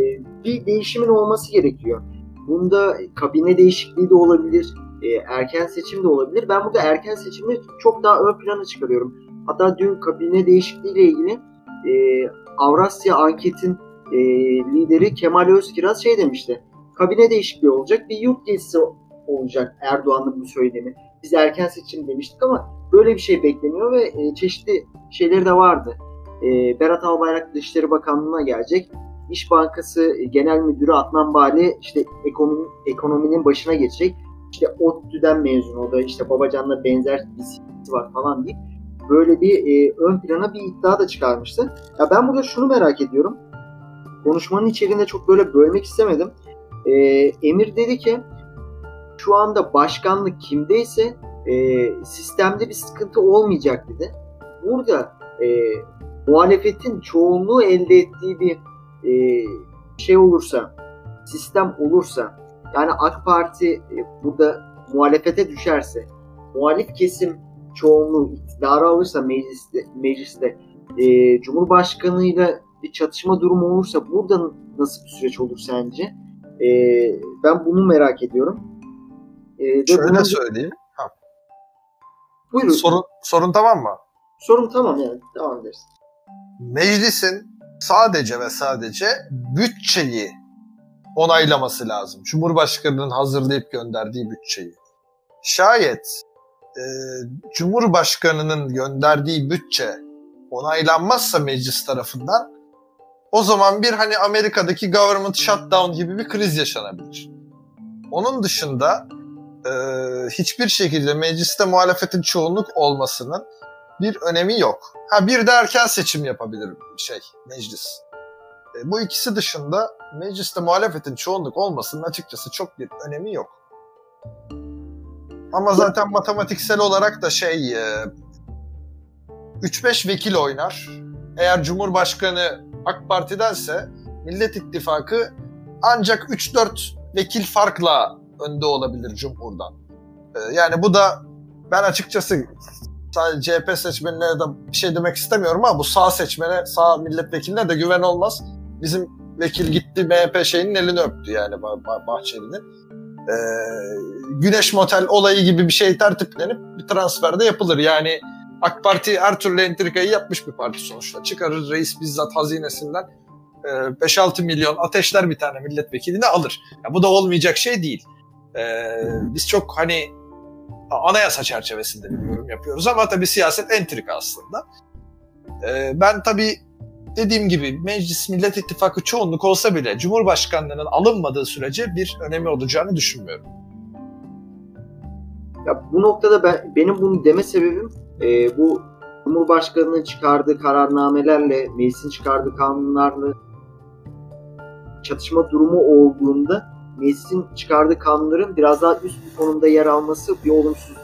[SPEAKER 2] bir değişimin olması gerekiyor. Bunda kabine değişikliği de olabilir, e, erken seçim de olabilir. Ben burada erken seçimi çok daha ön plana çıkarıyorum. Hatta dün kabine değişikliği ile ilgili e, Avrasya Anket'in e, lideri Kemal Özkiraz şey demişti. Kabine değişikliği olacak, bir yurt gezisi olacak Erdoğan'ın bu söylemi. Biz erken seçim demiştik ama böyle bir şey bekleniyor ve e, çeşitli şeyleri de vardı. E, Berat Albayrak Dışişleri Bakanlığı'na gelecek. İş Bankası Genel Müdürü Adnan Bali işte ekonomi, ekonominin başına geçecek. İşte ODTÜ'den mezun o işte Babacan'la benzer bir var falan deyip böyle bir e, ön plana bir iddia da çıkarmıştı. Ya ben burada şunu merak ediyorum. Konuşmanın içeriğinde çok böyle bölmek istemedim. E, Emir dedi ki şu anda başkanlık kimdeyse e, sistemde bir sıkıntı olmayacak dedi. Burada e, muhalefetin çoğunluğu elde ettiği bir e, şey olursa, sistem olursa, yani AK Parti e, burada muhalefete düşerse, muhalif kesim çoğunluğu iktidarı alırsa mecliste, mecliste e, Cumhurbaşkanıyla bir çatışma durumu olursa burada nasıl bir süreç olur sence? E, ben bunu merak ediyorum.
[SPEAKER 3] E, Şöyle bunun... söyleyeyim. Ha.
[SPEAKER 2] Buyurun.
[SPEAKER 3] Sorun, sorun tamam mı?
[SPEAKER 2] Sorum tamam yani. Devam ederiz.
[SPEAKER 3] Meclisin sadece ve sadece bütçeyi onaylaması lazım. Cumhurbaşkanının hazırlayıp gönderdiği bütçeyi. Şayet e, Cumhurbaşkanının gönderdiği bütçe onaylanmazsa meclis tarafından o zaman bir hani Amerika'daki government shutdown gibi bir kriz yaşanabilir. Onun dışında e, hiçbir şekilde mecliste muhalefetin çoğunluk olmasının bir önemi yok. Ha bir de erken seçim yapabilir şey meclis. E, bu ikisi dışında mecliste muhalefetin çoğunluk olmasının açıkçası çok bir önemi yok. Ama zaten matematiksel olarak da şey e, 3-5 vekil oynar. Eğer Cumhurbaşkanı AK Parti'dense Millet İttifakı ancak 3-4 vekil farkla önde olabilir Cumhur'dan. E, yani bu da ben açıkçası sadece CHP seçmenine de bir şey demek istemiyorum ama bu sağ seçmene, sağ milletvekiline de güven olmaz. Bizim vekil gitti MHP şeyinin elini öptü yani Bahçeli'nin. Ee, güneş motel olayı gibi bir şey tertiplenip bir transferde yapılır. Yani AK Parti her türlü entrikayı yapmış bir parti sonuçta. Çıkarır reis bizzat hazinesinden 5-6 e, milyon ateşler bir tane milletvekilini alır. Ya bu da olmayacak şey değil. Ee, biz çok hani anayasa çerçevesinde bir yorum yapıyoruz ama tabii siyaset entrika aslında. Ee, ben tabii dediğim gibi Meclis Millet İttifakı çoğunluk olsa bile Cumhurbaşkanlığının alınmadığı sürece bir önemi olacağını düşünmüyorum.
[SPEAKER 2] Ya bu noktada ben benim bunu deme sebebim e, bu Cumhurbaşkanı'nın çıkardığı kararnamelerle, meclisin çıkardığı kanunlarla çatışma durumu olduğunda meclisin çıkardığı kanunların biraz daha üst bir konumda yer alması bir olumsuz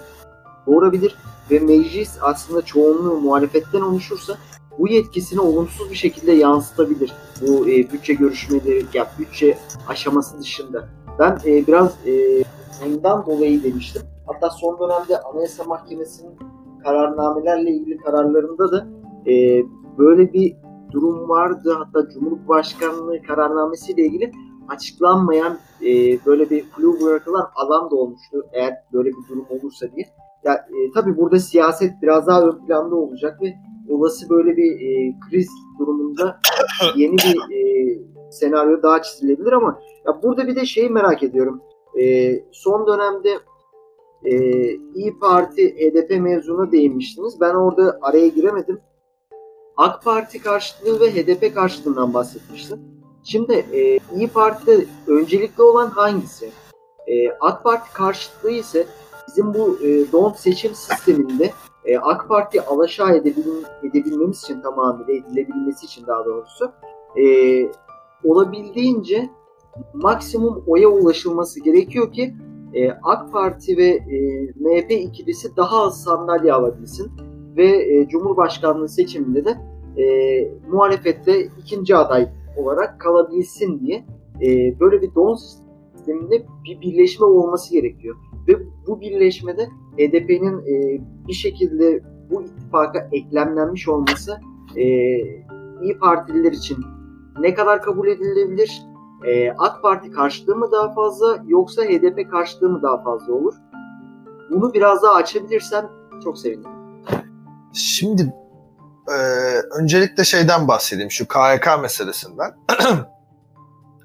[SPEAKER 2] doğurabilir ve meclis aslında çoğunluğu muhalefetten oluşursa bu yetkisini olumsuz bir şekilde yansıtabilir. Bu e, bütçe görüşmeleri, ya bütçe aşaması dışında. Ben e, biraz e, bundan dolayı demiştim. Hatta son dönemde Anayasa Mahkemesi'nin kararnamelerle ilgili kararlarında da e, böyle bir durum vardı. Hatta Cumhurbaşkanlığı kararnamesiyle ilgili açıklanmayan e, böyle bir flu bırakılan alan da olmuştu eğer böyle bir durum olursa diye. Ya, e, tabii burada siyaset biraz daha ön planda olacak ve olası böyle bir e, kriz durumunda [LAUGHS] yeni bir e, senaryo daha çizilebilir ama ya burada bir de şeyi merak ediyorum. E, son dönemde e, İyi Parti HDP mevzuna değinmiştiniz. Ben orada araya giremedim. AK Parti karşıtlığı ve HDP karşıtlığından bahsetmiştim. Şimdi e, İyi Parti'de öncelikli olan hangisi? E, AK Parti karşıtlığı ise bizim bu e, don seçim sisteminde e, AK Parti alaşağı edebil, edebilmemiz için tamamıyla edilebilmesi için daha doğrusu e, olabildiğince maksimum oya ulaşılması gerekiyor ki e, AK Parti ve e, MHP ikilisi daha az sandalye alabilsin ve e, Cumhurbaşkanlığı seçiminde de e, muhalefette ikinci aday olarak kalabilsin diye e, böyle bir don sisteminde bir birleşme olması gerekiyor. Ve bu birleşmede HDP'nin e, bir şekilde bu ittifaka eklemlenmiş olması e, İyi Partililer için ne kadar kabul edilebilir? E, AK Parti karşılığı mı daha fazla yoksa HDP karşılığı mı daha fazla olur? Bunu biraz daha açabilirsen çok sevinirim.
[SPEAKER 3] Şimdi e, öncelikle şeyden bahsedeyim şu KYK meselesinden. [CLEARS THROAT]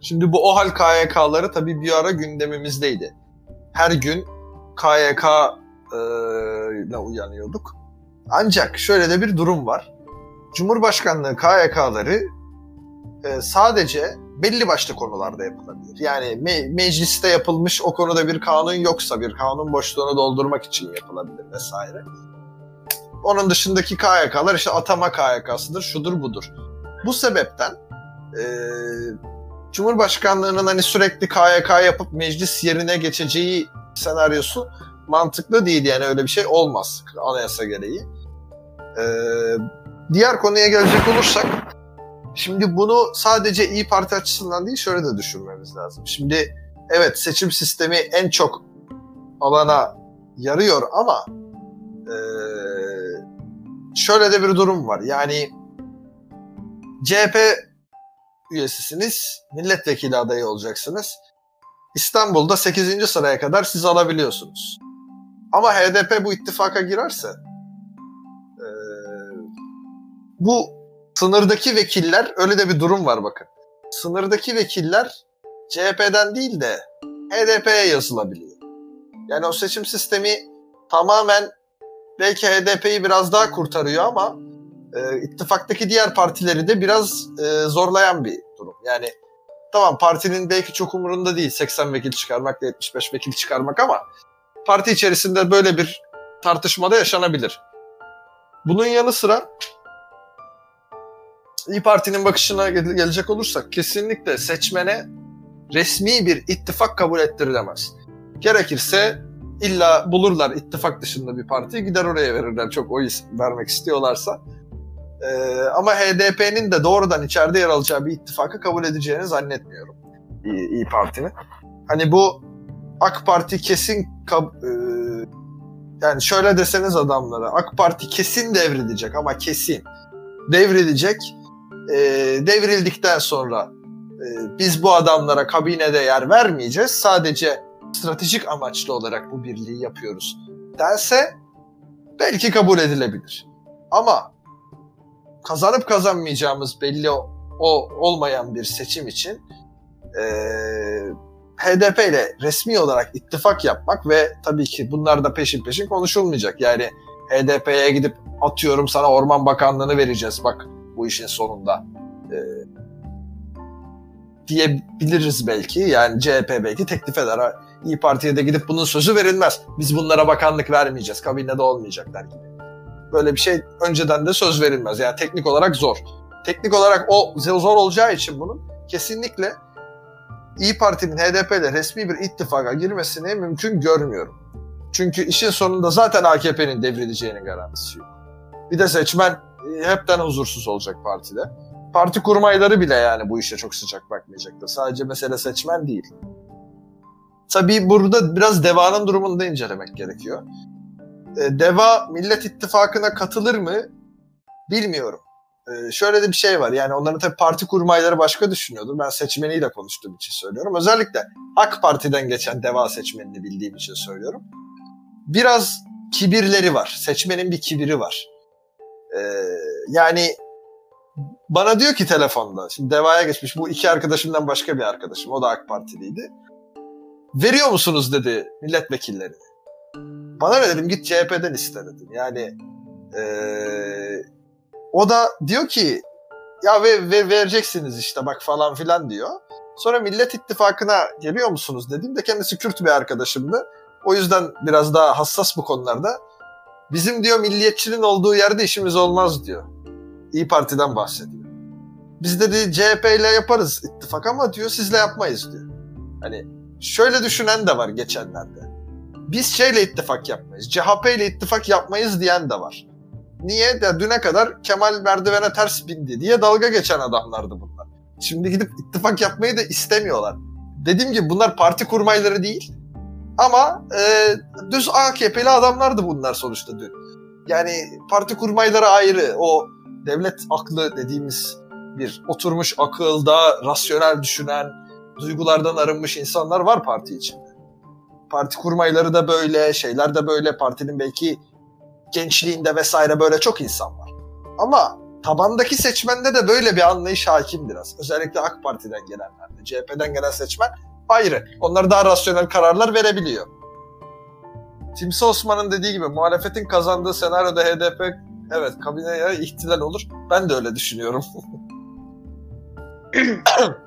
[SPEAKER 3] Şimdi bu OHAL KYK'ları tabii bir ara gündemimizdeydi. Her gün KYK e, ile uyanıyorduk. Ancak şöyle de bir durum var. Cumhurbaşkanlığı KYK'ları e, sadece belli başlı konularda yapılabilir. Yani me- mecliste yapılmış o konuda bir kanun yoksa bir kanun boşluğunu doldurmak için yapılabilir vesaire. Onun dışındaki KYK'lar işte atama KYK'sıdır, şudur budur. Bu sebepten e, Cumhurbaşkanlığının hani sürekli KYK yapıp meclis yerine geçeceği senaryosu mantıklı değil yani öyle bir şey olmaz anayasa gereği. Ee, diğer konuya gelecek olursak şimdi bunu sadece İyi Parti açısından değil şöyle de düşünmemiz lazım. Şimdi evet seçim sistemi en çok alana yarıyor ama e, şöyle de bir durum var. Yani CHP üyesisiniz, milletvekili adayı olacaksınız. İstanbul'da 8. sıraya kadar siz alabiliyorsunuz. Ama HDP bu ittifaka girerse e, bu sınırdaki vekiller öyle de bir durum var bakın. Sınırdaki vekiller CHP'den değil de HDP'ye yazılabiliyor. Yani o seçim sistemi tamamen belki HDP'yi biraz daha kurtarıyor ama e, ittifaktaki diğer partileri de biraz e, zorlayan bir durum. Yani tamam partinin belki çok umurunda değil 80 vekil çıkarmak da 75 vekil çıkarmak ama parti içerisinde böyle bir tartışmada yaşanabilir. Bunun yanı sıra İyi Parti'nin bakışına gelecek olursak kesinlikle seçmene resmi bir ittifak kabul ettirilemez. Gerekirse illa bulurlar ittifak dışında bir parti gider oraya verirler çok oy vermek istiyorlarsa. Ee, ama HDP'nin de doğrudan içeride yer alacağı bir ittifakı kabul edeceğini zannetmiyorum İyi, İyi Parti'nin. Hani bu AK Parti kesin e, yani şöyle deseniz adamlara AK Parti kesin devrilecek ama kesin devrilecek. E, devrildikten sonra e, biz bu adamlara kabinede yer vermeyeceğiz. Sadece stratejik amaçlı olarak bu birliği yapıyoruz dense belki kabul edilebilir. Ama kazanıp kazanmayacağımız belli o, o olmayan bir seçim için e, HDP ile resmi olarak ittifak yapmak ve tabii ki bunlar da peşin peşin konuşulmayacak. Yani HDP'ye gidip atıyorum sana Orman Bakanlığı'nı vereceğiz bak bu işin sonunda e, diyebiliriz belki. Yani CHP belki teklif eder. İyi Parti'ye de gidip bunun sözü verilmez. Biz bunlara bakanlık vermeyeceğiz. Kabinede olmayacaklar gibi. Böyle bir şey önceden de söz verilmez. Yani teknik olarak zor. Teknik olarak o zor olacağı için bunun kesinlikle İyi Parti'nin HDP ile resmi bir ittifaka girmesini mümkün görmüyorum. Çünkü işin sonunda zaten AKP'nin devrileceğinin garantisi yok. Bir de seçmen e, hepten huzursuz olacak partide. Parti kurmayları bile yani bu işe çok sıcak bakmayacaktır. Sadece mesele seçmen değil. Tabii burada biraz DEVA'nın durumunu da incelemek gerekiyor. E, DEVA Millet İttifakı'na katılır mı bilmiyorum. Ee, şöyle de bir şey var. Yani onların tabii parti kurmayları başka düşünüyordur. Ben seçmeniyle konuştuğum için söylüyorum. Özellikle AK Parti'den geçen DEVA seçmenini bildiğim için söylüyorum. Biraz kibirleri var. Seçmenin bir kibiri var. Ee, yani bana diyor ki telefonda, şimdi DEVA'ya geçmiş bu iki arkadaşımdan başka bir arkadaşım. O da AK Partiliydi. Veriyor musunuz dedi milletvekillerini. Bana ne dedim git CHP'den iste dedim. Yani ee, o da diyor ki ya ve, ve vereceksiniz işte bak falan filan diyor. Sonra Millet İttifakı'na geliyor musunuz dediğimde kendisi Kürt bir arkadaşımdı. O yüzden biraz daha hassas bu konularda. Bizim diyor milliyetçinin olduğu yerde işimiz olmaz diyor. İyi Parti'den bahsediyor. Biz dedi CHP ile yaparız ittifak ama diyor sizle yapmayız diyor. Hani şöyle düşünen de var geçenlerde. Biz şeyle ittifak yapmayız. CHP ile ittifak yapmayız diyen de var. Niye? De düne kadar Kemal merdivene ters bindi diye dalga geçen adamlardı bunlar. Şimdi gidip ittifak yapmayı da istemiyorlar. Dediğim gibi bunlar parti kurmayları değil. Ama e, düz AKP'li adamlardı bunlar sonuçta dün. Yani parti kurmayları ayrı. O devlet aklı dediğimiz bir oturmuş akılda rasyonel düşünen, duygulardan arınmış insanlar var parti içinde. Parti kurmayları da böyle, şeyler de böyle. Partinin belki gençliğinde vesaire böyle çok insan var. Ama tabandaki seçmende de böyle bir anlayış hakim biraz. Özellikle AK Parti'den gelenlerde. CHP'den gelen seçmen ayrı. Onlar daha rasyonel kararlar verebiliyor. Timsi Osman'ın dediği gibi muhalefetin kazandığı senaryoda HDP evet kabineye ihtilal olur. Ben de öyle düşünüyorum. [LAUGHS]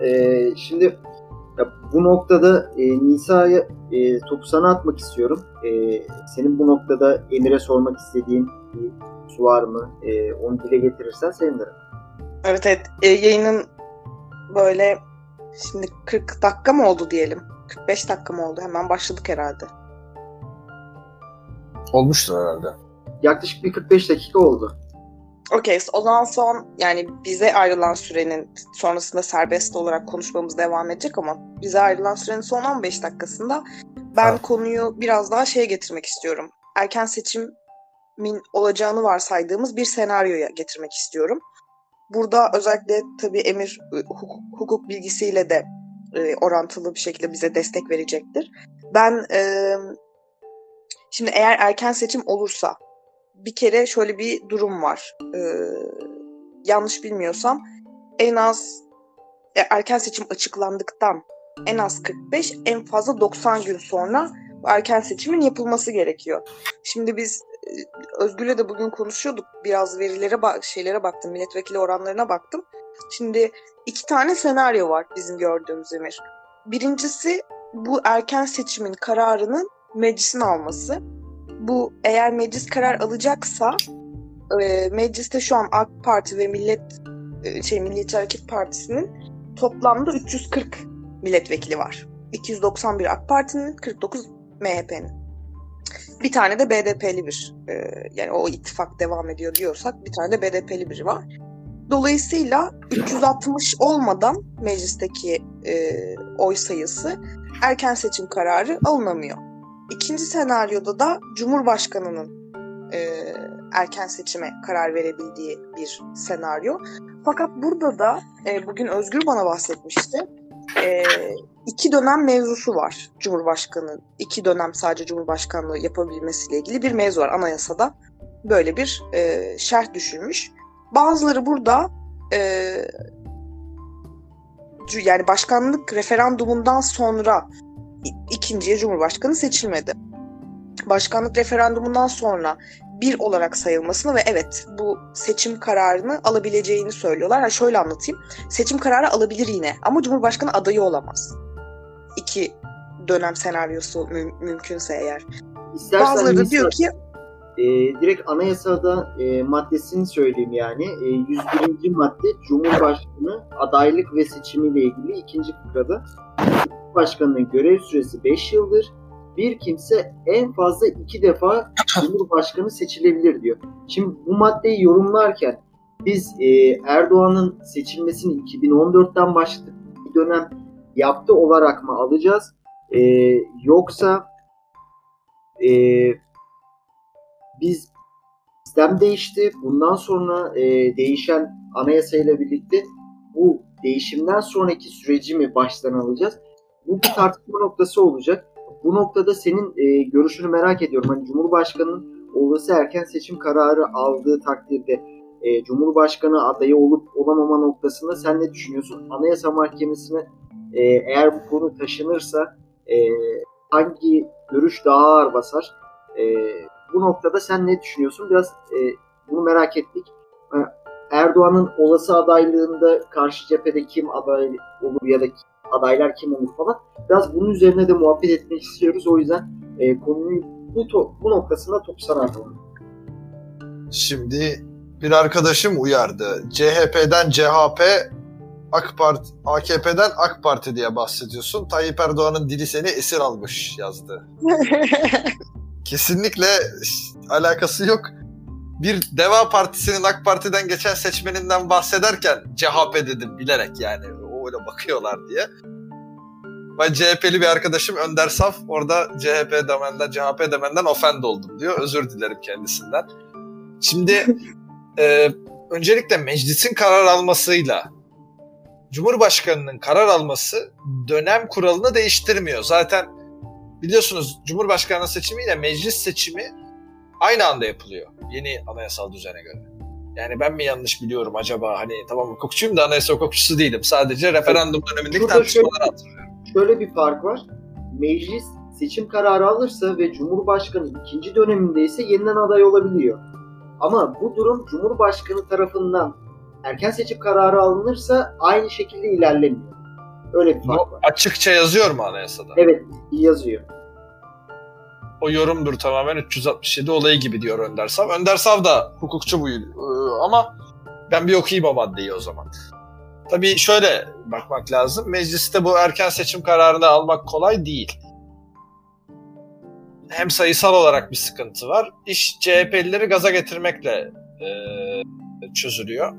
[SPEAKER 2] Ee, şimdi ya bu noktada e, Nisa'ya e, topu sana atmak istiyorum. E, senin bu noktada Emir'e sormak istediğin bir su var mı? E, onu dile getirirsen sevinirim.
[SPEAKER 1] Evet evet E, yayının böyle şimdi 40 dakika mı oldu diyelim. 45 dakika mı oldu? Hemen başladık herhalde.
[SPEAKER 3] Olmuştur herhalde.
[SPEAKER 2] Yaklaşık bir 45 dakika oldu.
[SPEAKER 1] Okey o zaman son yani bize ayrılan sürenin sonrasında serbest olarak konuşmamız devam edecek ama bize ayrılan sürenin son 15 dakikasında ben
[SPEAKER 3] Tamam.
[SPEAKER 1] konuyu biraz daha şeye getirmek istiyorum. Erken seçimin olacağını varsaydığımız bir senaryoya getirmek istiyorum. Burada özellikle tabii Emir e, hukuk, hukuk bilgisiyle de e, orantılı bir şekilde bize destek verecektir. Ben e, şimdi eğer erken seçim olursa bir kere şöyle bir durum var. Ee, yanlış bilmiyorsam en az e, erken seçim açıklandıktan en az 45 en fazla 90 gün sonra bu erken seçimin yapılması gerekiyor. Şimdi biz e, Özgür'le de bugün konuşuyorduk. Biraz verilere bak şeylere baktım. Milletvekili oranlarına baktım. Şimdi iki tane senaryo var bizim gördüğümüz Emir. Birincisi bu erken seçimin kararının meclisin alması bu eğer meclis karar alacaksa e, mecliste şu an AK Parti ve Millet e, şey Milliyetçi Hareket Partisi'nin toplamda 340 milletvekili var. 291 AK Parti'nin, 49 MHP'nin. Bir tane de BDP'li bir e, yani o ittifak devam ediyor diyorsak bir tane de BDP'li biri var. Dolayısıyla 360 olmadan meclisteki e, oy sayısı erken seçim kararı alınamıyor. İkinci senaryoda da Cumhurbaşkanı'nın e, erken seçime karar verebildiği bir senaryo. Fakat burada da e, bugün Özgür bana bahsetmişti. E, iki dönem mevzusu var Cumhurbaşkanı. iki dönem sadece Cumhurbaşkanlığı yapabilmesiyle ilgili bir mevzu var anayasada. Böyle bir e, şerh düşülmüş. Bazıları burada e, yani başkanlık referandumundan sonra ikinciye Cumhurbaşkanı seçilmedi. Başkanlık referandumundan sonra bir olarak sayılmasını ve evet bu seçim kararını alabileceğini söylüyorlar. Ha şöyle anlatayım. Seçim kararı alabilir yine ama Cumhurbaşkanı adayı olamaz. İki dönem senaryosu mü- mümkünse eğer.
[SPEAKER 2] İstersen
[SPEAKER 1] Bazıları da diyor ki
[SPEAKER 2] e, direkt anayasada e, maddesini söyleyeyim yani. E, 101. madde Cumhurbaşkanı adaylık ve seçimiyle ilgili ikinci fıkrada Cumhurbaşkanının görev süresi 5 yıldır. Bir kimse en fazla iki defa [LAUGHS] Cumhurbaşkanı seçilebilir diyor. Şimdi bu maddeyi yorumlarken biz e, Erdoğan'ın seçilmesini 2014'ten başladık bir dönem yaptı olarak mı alacağız? E, yoksa e, biz sistem değişti. Bundan sonra e, değişen anayasayla birlikte bu değişimden sonraki süreci mi baştan alacağız? Bu bir tartışma noktası olacak. Bu noktada senin e, görüşünü merak ediyorum. Hani Cumhurbaşkanı'nın olası erken seçim kararı aldığı takdirde e, Cumhurbaşkanı adayı olup olamama noktasında sen ne düşünüyorsun? Anayasa Mahkemesi'ne e, eğer bu konu taşınırsa e, hangi görüş daha ağır basar? E, bu noktada sen ne düşünüyorsun? Biraz e, bunu merak ettik. E, Erdoğan'ın olası adaylığında karşı cephede kim aday olur ya da adaylar kim olur falan. Biraz bunun üzerine de muhabbet etmek istiyoruz. O yüzden e, konuyu bu, to- bu noktasında topu sana atalım.
[SPEAKER 3] Şimdi bir arkadaşım uyardı. CHP'den CHP AK Parti, AKP'den AK Parti diye bahsediyorsun. Tayyip Erdoğan'ın dili seni esir almış yazdı. [LAUGHS] Kesinlikle alakası yok. Bir Deva Partisi'nin AK Parti'den geçen seçmeninden bahsederken CHP dedim bilerek yani. Öyle bakıyorlar diye. Ben CHP'li bir arkadaşım Önder Saf orada CHP demenden, CHP demenden ofend oldum diyor. Özür dilerim kendisinden. Şimdi [LAUGHS] e, öncelikle meclisin karar almasıyla Cumhurbaşkanının karar alması dönem kuralını değiştirmiyor. Zaten biliyorsunuz Cumhurbaşkanı seçimiyle meclis seçimi aynı anda yapılıyor yeni anayasal düzene göre. Yani ben mi yanlış biliyorum acaba hani tamam hukukçuyum da anayasa hukukçusu değilim. Sadece referandum dönemindeki tartışmaları hatırlıyorum.
[SPEAKER 2] Şöyle bir fark var. Meclis seçim kararı alırsa ve Cumhurbaşkanı ikinci dönemindeyse yeniden aday olabiliyor. Ama bu durum Cumhurbaşkanı tarafından erken seçim kararı alınırsa aynı şekilde ilerlemiyor. Öyle bir fark
[SPEAKER 3] Bu
[SPEAKER 2] var.
[SPEAKER 3] açıkça yazıyor mu anayasada?
[SPEAKER 2] Evet yazıyor.
[SPEAKER 3] O yorumdur tamamen 367 olayı gibi diyor Önder Sav. Önder Sav da hukukçu bu Ee, ama ben bir okuyayım o maddeyi o zaman. Tabii şöyle bakmak lazım. Mecliste bu erken seçim kararını almak kolay değil. Hem sayısal olarak bir sıkıntı var. İş CHP'lileri gaza getirmekle e, çözülüyor.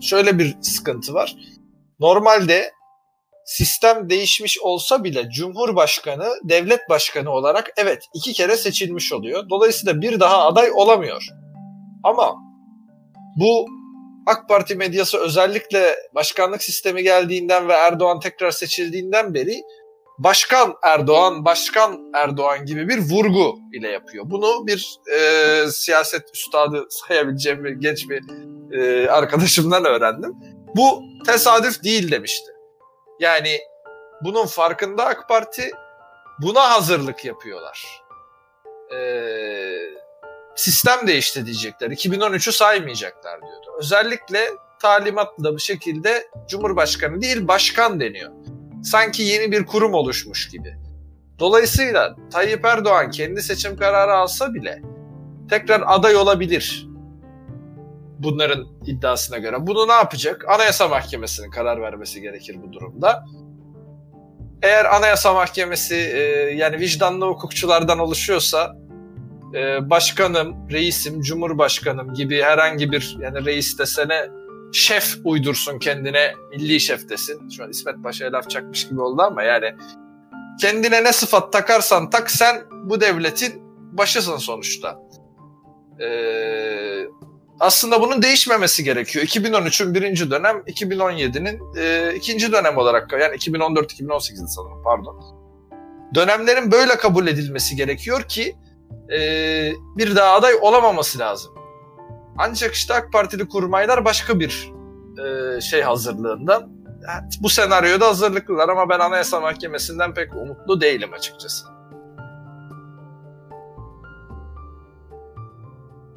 [SPEAKER 3] Şöyle bir sıkıntı var. Normalde sistem değişmiş olsa bile Cumhurbaşkanı devlet başkanı olarak evet iki kere seçilmiş oluyor. Dolayısıyla bir daha aday olamıyor. Ama bu AK Parti medyası özellikle başkanlık sistemi geldiğinden ve Erdoğan tekrar seçildiğinden beri Başkan Erdoğan, Başkan Erdoğan gibi bir vurgu ile yapıyor. Bunu bir e, siyaset üstadı sayabileceğim bir genç bir e, arkadaşımdan öğrendim. Bu tesadüf değil demişti. Yani bunun farkında AK Parti buna hazırlık yapıyorlar. Ee, sistem değişti diyecekler. 2013'ü saymayacaklar diyordu. Özellikle talimatla bu şekilde Cumhurbaşkanı değil başkan deniyor. Sanki yeni bir kurum oluşmuş gibi. Dolayısıyla Tayyip Erdoğan kendi seçim kararı alsa bile tekrar aday olabilir. Bunların iddiasına göre. Bunu ne yapacak? Anayasa Mahkemesi'nin karar vermesi gerekir bu durumda. Eğer Anayasa Mahkemesi e, yani vicdanlı hukukçulardan oluşuyorsa e, başkanım, reisim, cumhurbaşkanım gibi herhangi bir yani reis desene şef uydursun kendine milli şef desin. Şu an İsmet Paşa'ya laf çakmış gibi oldu ama yani kendine ne sıfat takarsan tak sen bu devletin başısın sonuçta. Ee, aslında bunun değişmemesi gerekiyor. 2013'ün birinci dönem, 2017'nin e, ikinci dönem olarak yani 2014-2018'di sanırım pardon. Dönemlerin böyle kabul edilmesi gerekiyor ki e, bir daha aday olamaması lazım. Ancak işte AK Partili kurmaylar başka bir e, şey hazırlığında. Evet, bu senaryoda hazırlıklılar ama ben Anayasa Mahkemesi'nden pek umutlu değilim açıkçası.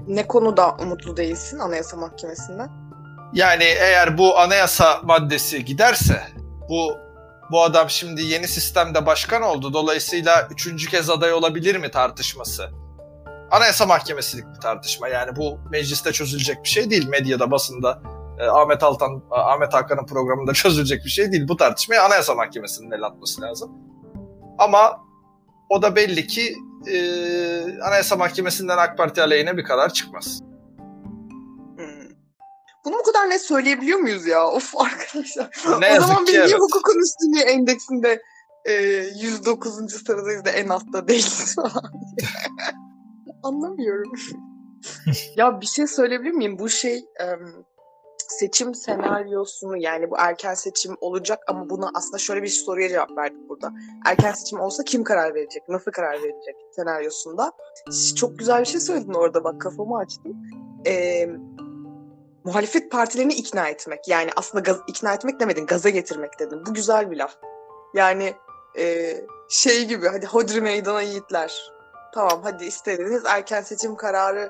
[SPEAKER 1] Ne konuda umutlu değilsin Anayasa Mahkemesi'nden?
[SPEAKER 3] Yani eğer bu anayasa maddesi giderse bu bu adam şimdi yeni sistemde başkan oldu. Dolayısıyla üçüncü kez aday olabilir mi tartışması. Anayasa Mahkemesi'lik bir tartışma. Yani bu mecliste çözülecek bir şey değil. Medyada, basında e, Ahmet Altan, Ahmet Hakan'ın programında [LAUGHS] çözülecek bir şey değil. Bu tartışmayı Anayasa Mahkemesi'nin el atması lazım. Ama o da belli ki e, Anayasa Mahkemesi'nden AK Parti aleyhine bir karar çıkmaz.
[SPEAKER 1] Hmm. Bunu bu kadar net söyleyebiliyor muyuz ya? Of [LAUGHS] arkadaşlar.
[SPEAKER 3] Ne
[SPEAKER 1] o zaman niye
[SPEAKER 3] evet.
[SPEAKER 1] hukukun üstünlüğü endeksinde e, 109. sıradayız da en altta değiliz falan. [LAUGHS] Anlamıyorum. [LAUGHS] ya bir şey söyleyebilir miyim? Bu şey em, seçim senaryosunu yani bu erken seçim olacak ama buna aslında şöyle bir soruya cevap verdik burada. Erken seçim olsa kim karar verecek? Nasıl karar verecek senaryosunda? Çok güzel bir şey söyledin orada bak kafamı açtın. Eee muhalefet partilerini ikna etmek. Yani aslında gaz, ikna etmek demedin, gaza getirmek dedin. Bu güzel bir laf. Yani e, şey gibi hadi hodri meydana yiğitler. Tamam hadi istediniz erken seçim kararı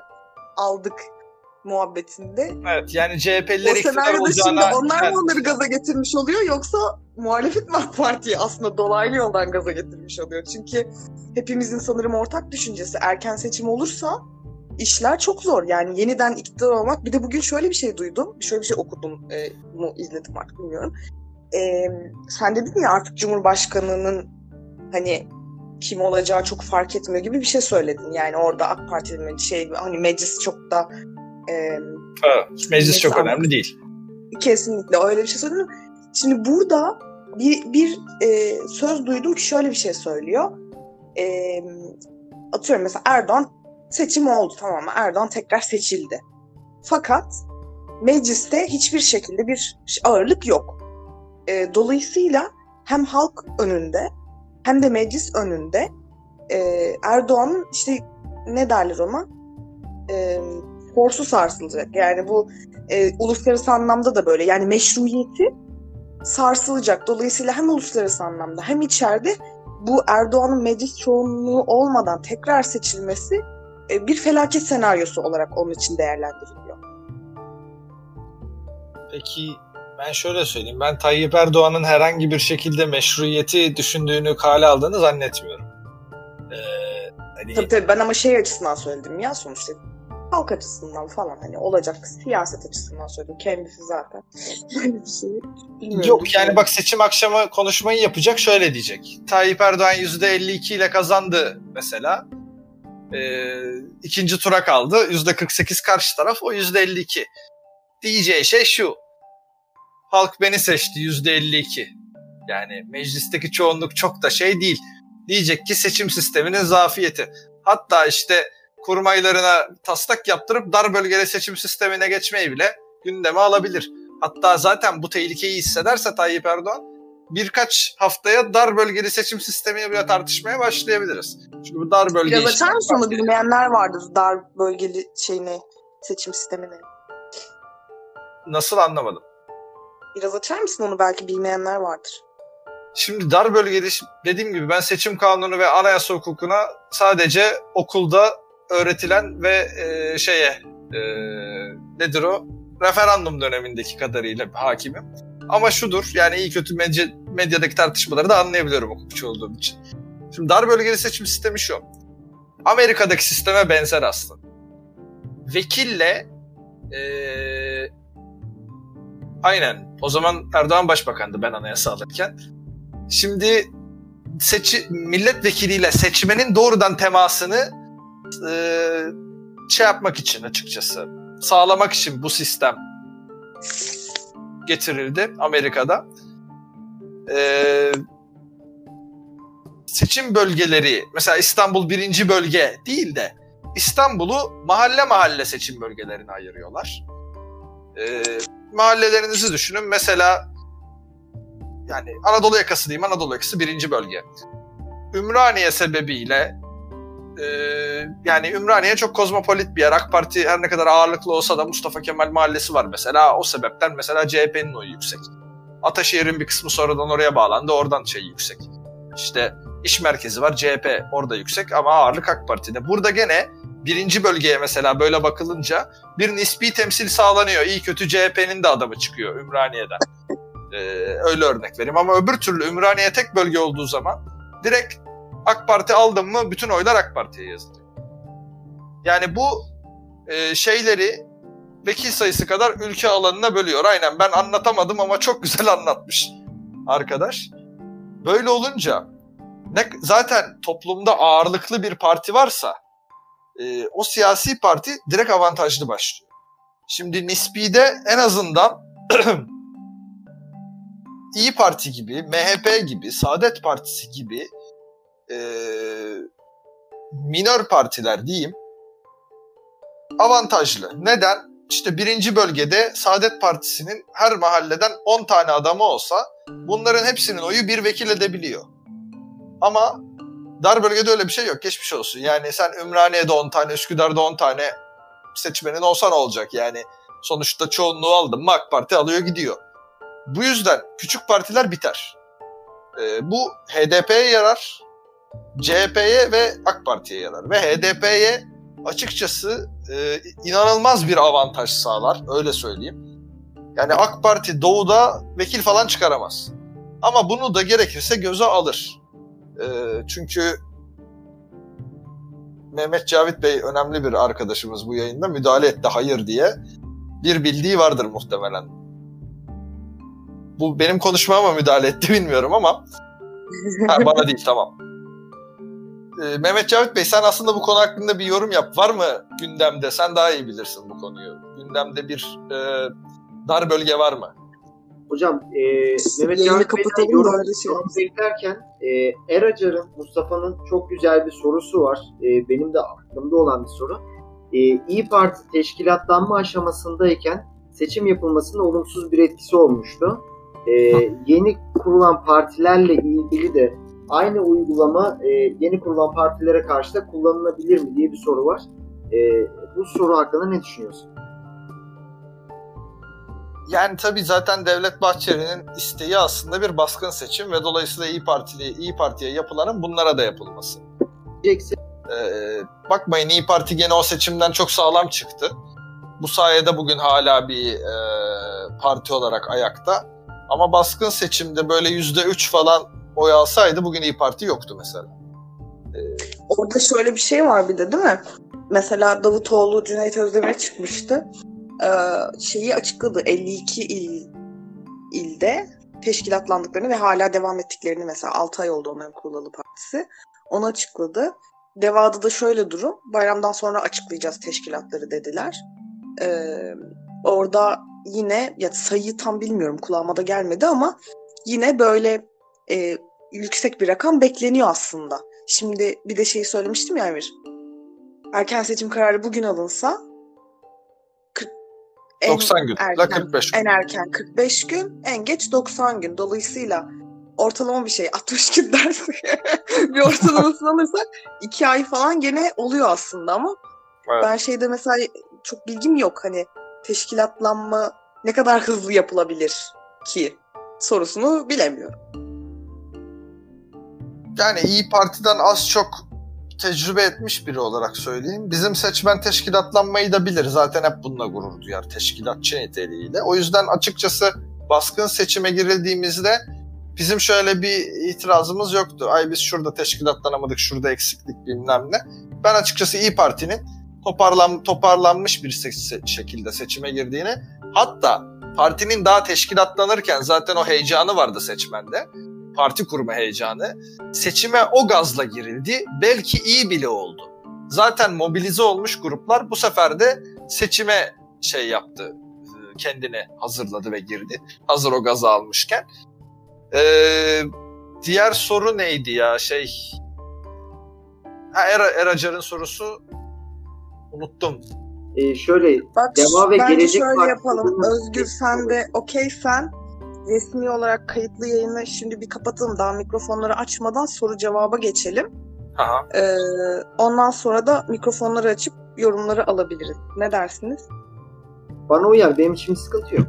[SPEAKER 1] aldık muhabbetinde.
[SPEAKER 3] Evet yani CHP'liler iktidar
[SPEAKER 1] senaryoda şimdi
[SPEAKER 3] olacağına...
[SPEAKER 1] onlar
[SPEAKER 3] Evet.
[SPEAKER 1] mı onları gaza getirmiş oluyor yoksa muhalefet mi AK Parti'yi aslında dolaylı yoldan gaza getirmiş oluyor? Çünkü hepimizin sanırım ortak düşüncesi erken seçim olursa işler çok zor. Yani yeniden iktidar olmak. Bir de bugün şöyle bir şey duydum. Şöyle bir şey okudum. E, bunu izledim artık bilmiyorum. E, sen dedin ya artık Cumhurbaşkanı'nın hani kim olacağı çok fark etmiyor gibi bir şey söyledin. Yani orada AK Parti'nin şey hani meclis çok da e,
[SPEAKER 3] Ha, meclis çok önemli değil.
[SPEAKER 1] Kesinlikle öyle bir şey söyledim. Şimdi burada bir, bir e, söz duydum ki şöyle bir şey söylüyor. E, atıyorum mesela Erdoğan seçim oldu tamam mı? Erdoğan tekrar seçildi. Fakat mecliste hiçbir şekilde bir ağırlık yok. E, dolayısıyla hem halk önünde hem de meclis önünde e, Erdoğan'ın işte ne derler ona? E, forsu sarsılacak. Yani bu e, uluslararası anlamda da böyle. Yani meşruiyeti sarsılacak. Dolayısıyla hem uluslararası anlamda hem içeride bu Erdoğan'ın meclis çoğunluğu olmadan tekrar seçilmesi e, bir felaket senaryosu olarak onun için değerlendiriliyor.
[SPEAKER 3] Peki ben şöyle söyleyeyim. Ben Tayyip Erdoğan'ın herhangi bir şekilde meşruiyeti düşündüğünü kale aldığını zannetmiyorum. Ee, hani
[SPEAKER 1] Tabii tabii ben ama şey açısından söyledim ya sonuçta halk açısından falan hani olacak siyaset açısından söyledim. Kendisi zaten [LAUGHS] bir şey.
[SPEAKER 3] Yok yani bak seçim akşamı konuşmayı yapacak şöyle diyecek. Tayyip Erdoğan %52 ile kazandı mesela. Ee, ikinci tura kaldı. %48 karşı taraf o %52. Diyeceği şey şu. Halk beni seçti %52. Yani meclisteki çoğunluk çok da şey değil. Diyecek ki seçim sisteminin zafiyeti. Hatta işte kurmaylarına taslak yaptırıp dar bölgeli seçim sistemine geçmeyi bile gündeme alabilir. Hatta zaten bu tehlikeyi hissederse Tayyip Erdoğan birkaç haftaya dar bölgeli seçim sistemini bile tartışmaya başlayabiliriz. Çünkü bu dar bölge
[SPEAKER 1] Biraz açar mısın onu bilmeyenler vardır dar bölgeli şeyini seçim sistemini.
[SPEAKER 3] Nasıl anlamadım.
[SPEAKER 1] Biraz açar mısın onu belki bilmeyenler vardır.
[SPEAKER 3] Şimdi dar bölgeli dediğim gibi ben seçim kanunu ve anayasa hukukuna sadece okulda öğretilen ve e, şeye e, nedir o referandum dönemindeki kadarıyla hakimim. Ama şudur yani iyi kötü medya, medyadaki tartışmaları da anlayabiliyorum hukukçu olduğum için. Şimdi dar bölgeli seçim sistemi şu. Amerika'daki sisteme benzer aslında. Vekille e, aynen o zaman Erdoğan başbakandı ben anayasa alırken. Şimdi seçi, milletvekiliyle seçmenin doğrudan temasını e, şey yapmak için açıkçası sağlamak için bu sistem getirildi Amerika'da. E, seçim bölgeleri mesela İstanbul birinci bölge değil de İstanbul'u mahalle mahalle seçim bölgelerine ayırıyorlar. E, mahallelerinizi düşünün. Mesela yani Anadolu yakası diyeyim. Anadolu yakası birinci bölge. Ümraniye sebebiyle e, yani Ümraniye çok kozmopolit bir yer. AK Parti her ne kadar ağırlıklı olsa da Mustafa Kemal Mahallesi var mesela. O sebepten mesela CHP'nin oyu yüksek. Ataşehir'in bir kısmı sonradan oraya bağlandı. Oradan şey yüksek. İşte iş merkezi var CHP orada yüksek ama ağırlık AK Parti'de. Burada gene birinci bölgeye mesela böyle bakılınca bir nispi temsil sağlanıyor. İyi kötü CHP'nin de adamı çıkıyor Ümraniye'den. Ee, öyle örnek vereyim. Ama öbür türlü Ümraniye tek bölge olduğu zaman direkt AK Parti aldım mı bütün oylar AK Parti'ye yazılıyor. Yani bu e, şeyleri vekil sayısı kadar ülke alanına bölüyor. Aynen ben anlatamadım ama çok güzel [LAUGHS] anlatmış arkadaş. Böyle olunca ne, zaten toplumda ağırlıklı bir parti varsa e, o siyasi parti direkt avantajlı başlıyor. Şimdi Nispi'de en azından [CLEARS THROAT] İyi Parti gibi, MHP gibi, Saadet Partisi gibi e, minör partiler diyeyim avantajlı. Neden? İşte birinci bölgede Saadet Partisi'nin her mahalleden 10 tane adamı olsa bunların hepsinin oyu bir vekil edebiliyor. Ama dar bölgede öyle bir şey yok. Geçmiş olsun. Yani sen Ümraniye'de 10 tane, Üsküdar'da 10 tane seçmenin olsa ne olacak? Yani sonuçta çoğunluğu aldın mı AK Parti alıyor gidiyor. Bu yüzden küçük partiler biter. Ee, bu HDP'ye yarar, CHP'ye ve AK Parti'ye yarar. Ve HDP'ye açıkçası e, inanılmaz bir avantaj sağlar, öyle söyleyeyim. Yani AK Parti doğuda vekil falan çıkaramaz. Ama bunu da gerekirse göze alır. E, çünkü Mehmet Cavit Bey önemli bir arkadaşımız bu yayında müdahale etti hayır diye bir bildiği vardır muhtemelen. Bu benim konuşmama müdahale etti bilmiyorum ama ha, bana değil tamam. Ee, Mehmet Cavit Bey sen aslında bu konu hakkında bir yorum yap. Var mı gündemde? Sen daha iyi bilirsin bu konuyu. Gündemde bir e, dar bölge var mı?
[SPEAKER 2] Hocam e, Mehmet Cavit Bey'den
[SPEAKER 1] şey
[SPEAKER 2] yorum beklerken e, Eracar'ın, Mustafa'nın çok güzel bir sorusu var. E, benim de aklımda olan bir soru. E, İyi Parti teşkilatlanma aşamasındayken seçim yapılmasının olumsuz bir etkisi olmuştu. E, yeni kurulan partilerle ilgili de aynı uygulama e, yeni kurulan partilere karşı da kullanılabilir mi diye bir soru var. E, bu soru hakkında ne düşünüyorsun?
[SPEAKER 3] Yani tabii zaten Devlet Bahçeli'nin isteği aslında bir baskın seçim ve dolayısıyla İyi Partili İyi Parti'ye yapılanın bunlara da yapılması. Ee, bakmayın İyi Parti gene o seçimden çok sağlam çıktı. Bu sayede bugün hala bir e, parti olarak ayakta. Ama baskın seçimde böyle yüzde üç falan oy alsaydı bugün İyi Parti yoktu mesela.
[SPEAKER 1] Orada şöyle bir şey var bir de değil mi? Mesela Davutoğlu Cüneyt Özdemir'e çıkmıştı. Ee, şeyi açıkladı 52 il ilde teşkilatlandıklarını ve hala devam ettiklerini mesela 6 ay oldu onların kurulalı partisi. Onu açıkladı. Deva'da da şöyle durum. Bayramdan sonra açıklayacağız teşkilatları dediler. Ee, orada yine ya sayıyı tam bilmiyorum kulağıma da gelmedi ama yine böyle e, yüksek bir rakam bekleniyor aslında. Şimdi bir de şeyi söylemiştim ya Emir. Erken seçim kararı bugün alınsa 40, en
[SPEAKER 3] 90 gün
[SPEAKER 1] erken-
[SPEAKER 3] la 45 gün.
[SPEAKER 1] En erken 45 gün, en geç 90 gün. Dolayısıyla ortalama bir şey 60 gün dersek [LAUGHS] bir ortalamasını [LAUGHS] alırsak 2 ay falan gene oluyor aslında ama
[SPEAKER 3] Evet.
[SPEAKER 1] ben şeyde mesela çok bilgim yok hani teşkilatlanma ne kadar hızlı yapılabilir ki sorusunu bilemiyorum.
[SPEAKER 3] Yani İyi Parti'den az çok tecrübe etmiş biri olarak söyleyeyim. Bizim seçmen teşkilatlanmayı da bilir. Zaten hep bununla gurur duyar teşkilatçı niteliğiyle. O yüzden açıkçası baskın seçime girildiğimizde bizim şöyle bir itirazımız yoktu. Ay biz şurada teşkilatlanamadık, şurada eksiklik bilmem ne. Ben açıkçası İyi Parti'nin toparlan, toparlanmış bir se- şekilde seçime girdiğini hatta partinin daha teşkilatlanırken zaten o heyecanı vardı seçmende. Parti kurma heyecanı seçime o gazla girildi. Belki iyi bile oldu. Zaten mobilize olmuş gruplar bu sefer de seçime şey yaptı. e, Kendini hazırladı ve girdi. Hazır o gazı almışken. Ee, diğer soru neydi ya? Şey ha, Era, Eracar'ın sorusu unuttum.
[SPEAKER 2] E, şöyle
[SPEAKER 1] Bak
[SPEAKER 2] Deva ve Gelecek
[SPEAKER 1] şöyle
[SPEAKER 2] Partisi
[SPEAKER 1] yapalım. Özgür sen de okeysen resmi olarak kayıtlı yayını şimdi bir kapatalım. Daha mikrofonları açmadan soru cevaba geçelim.
[SPEAKER 3] Aha.
[SPEAKER 1] Ee, ondan sonra da mikrofonları açıp yorumları alabiliriz. Ne dersiniz?
[SPEAKER 2] bana uyar. Benim için sıkıntı yok.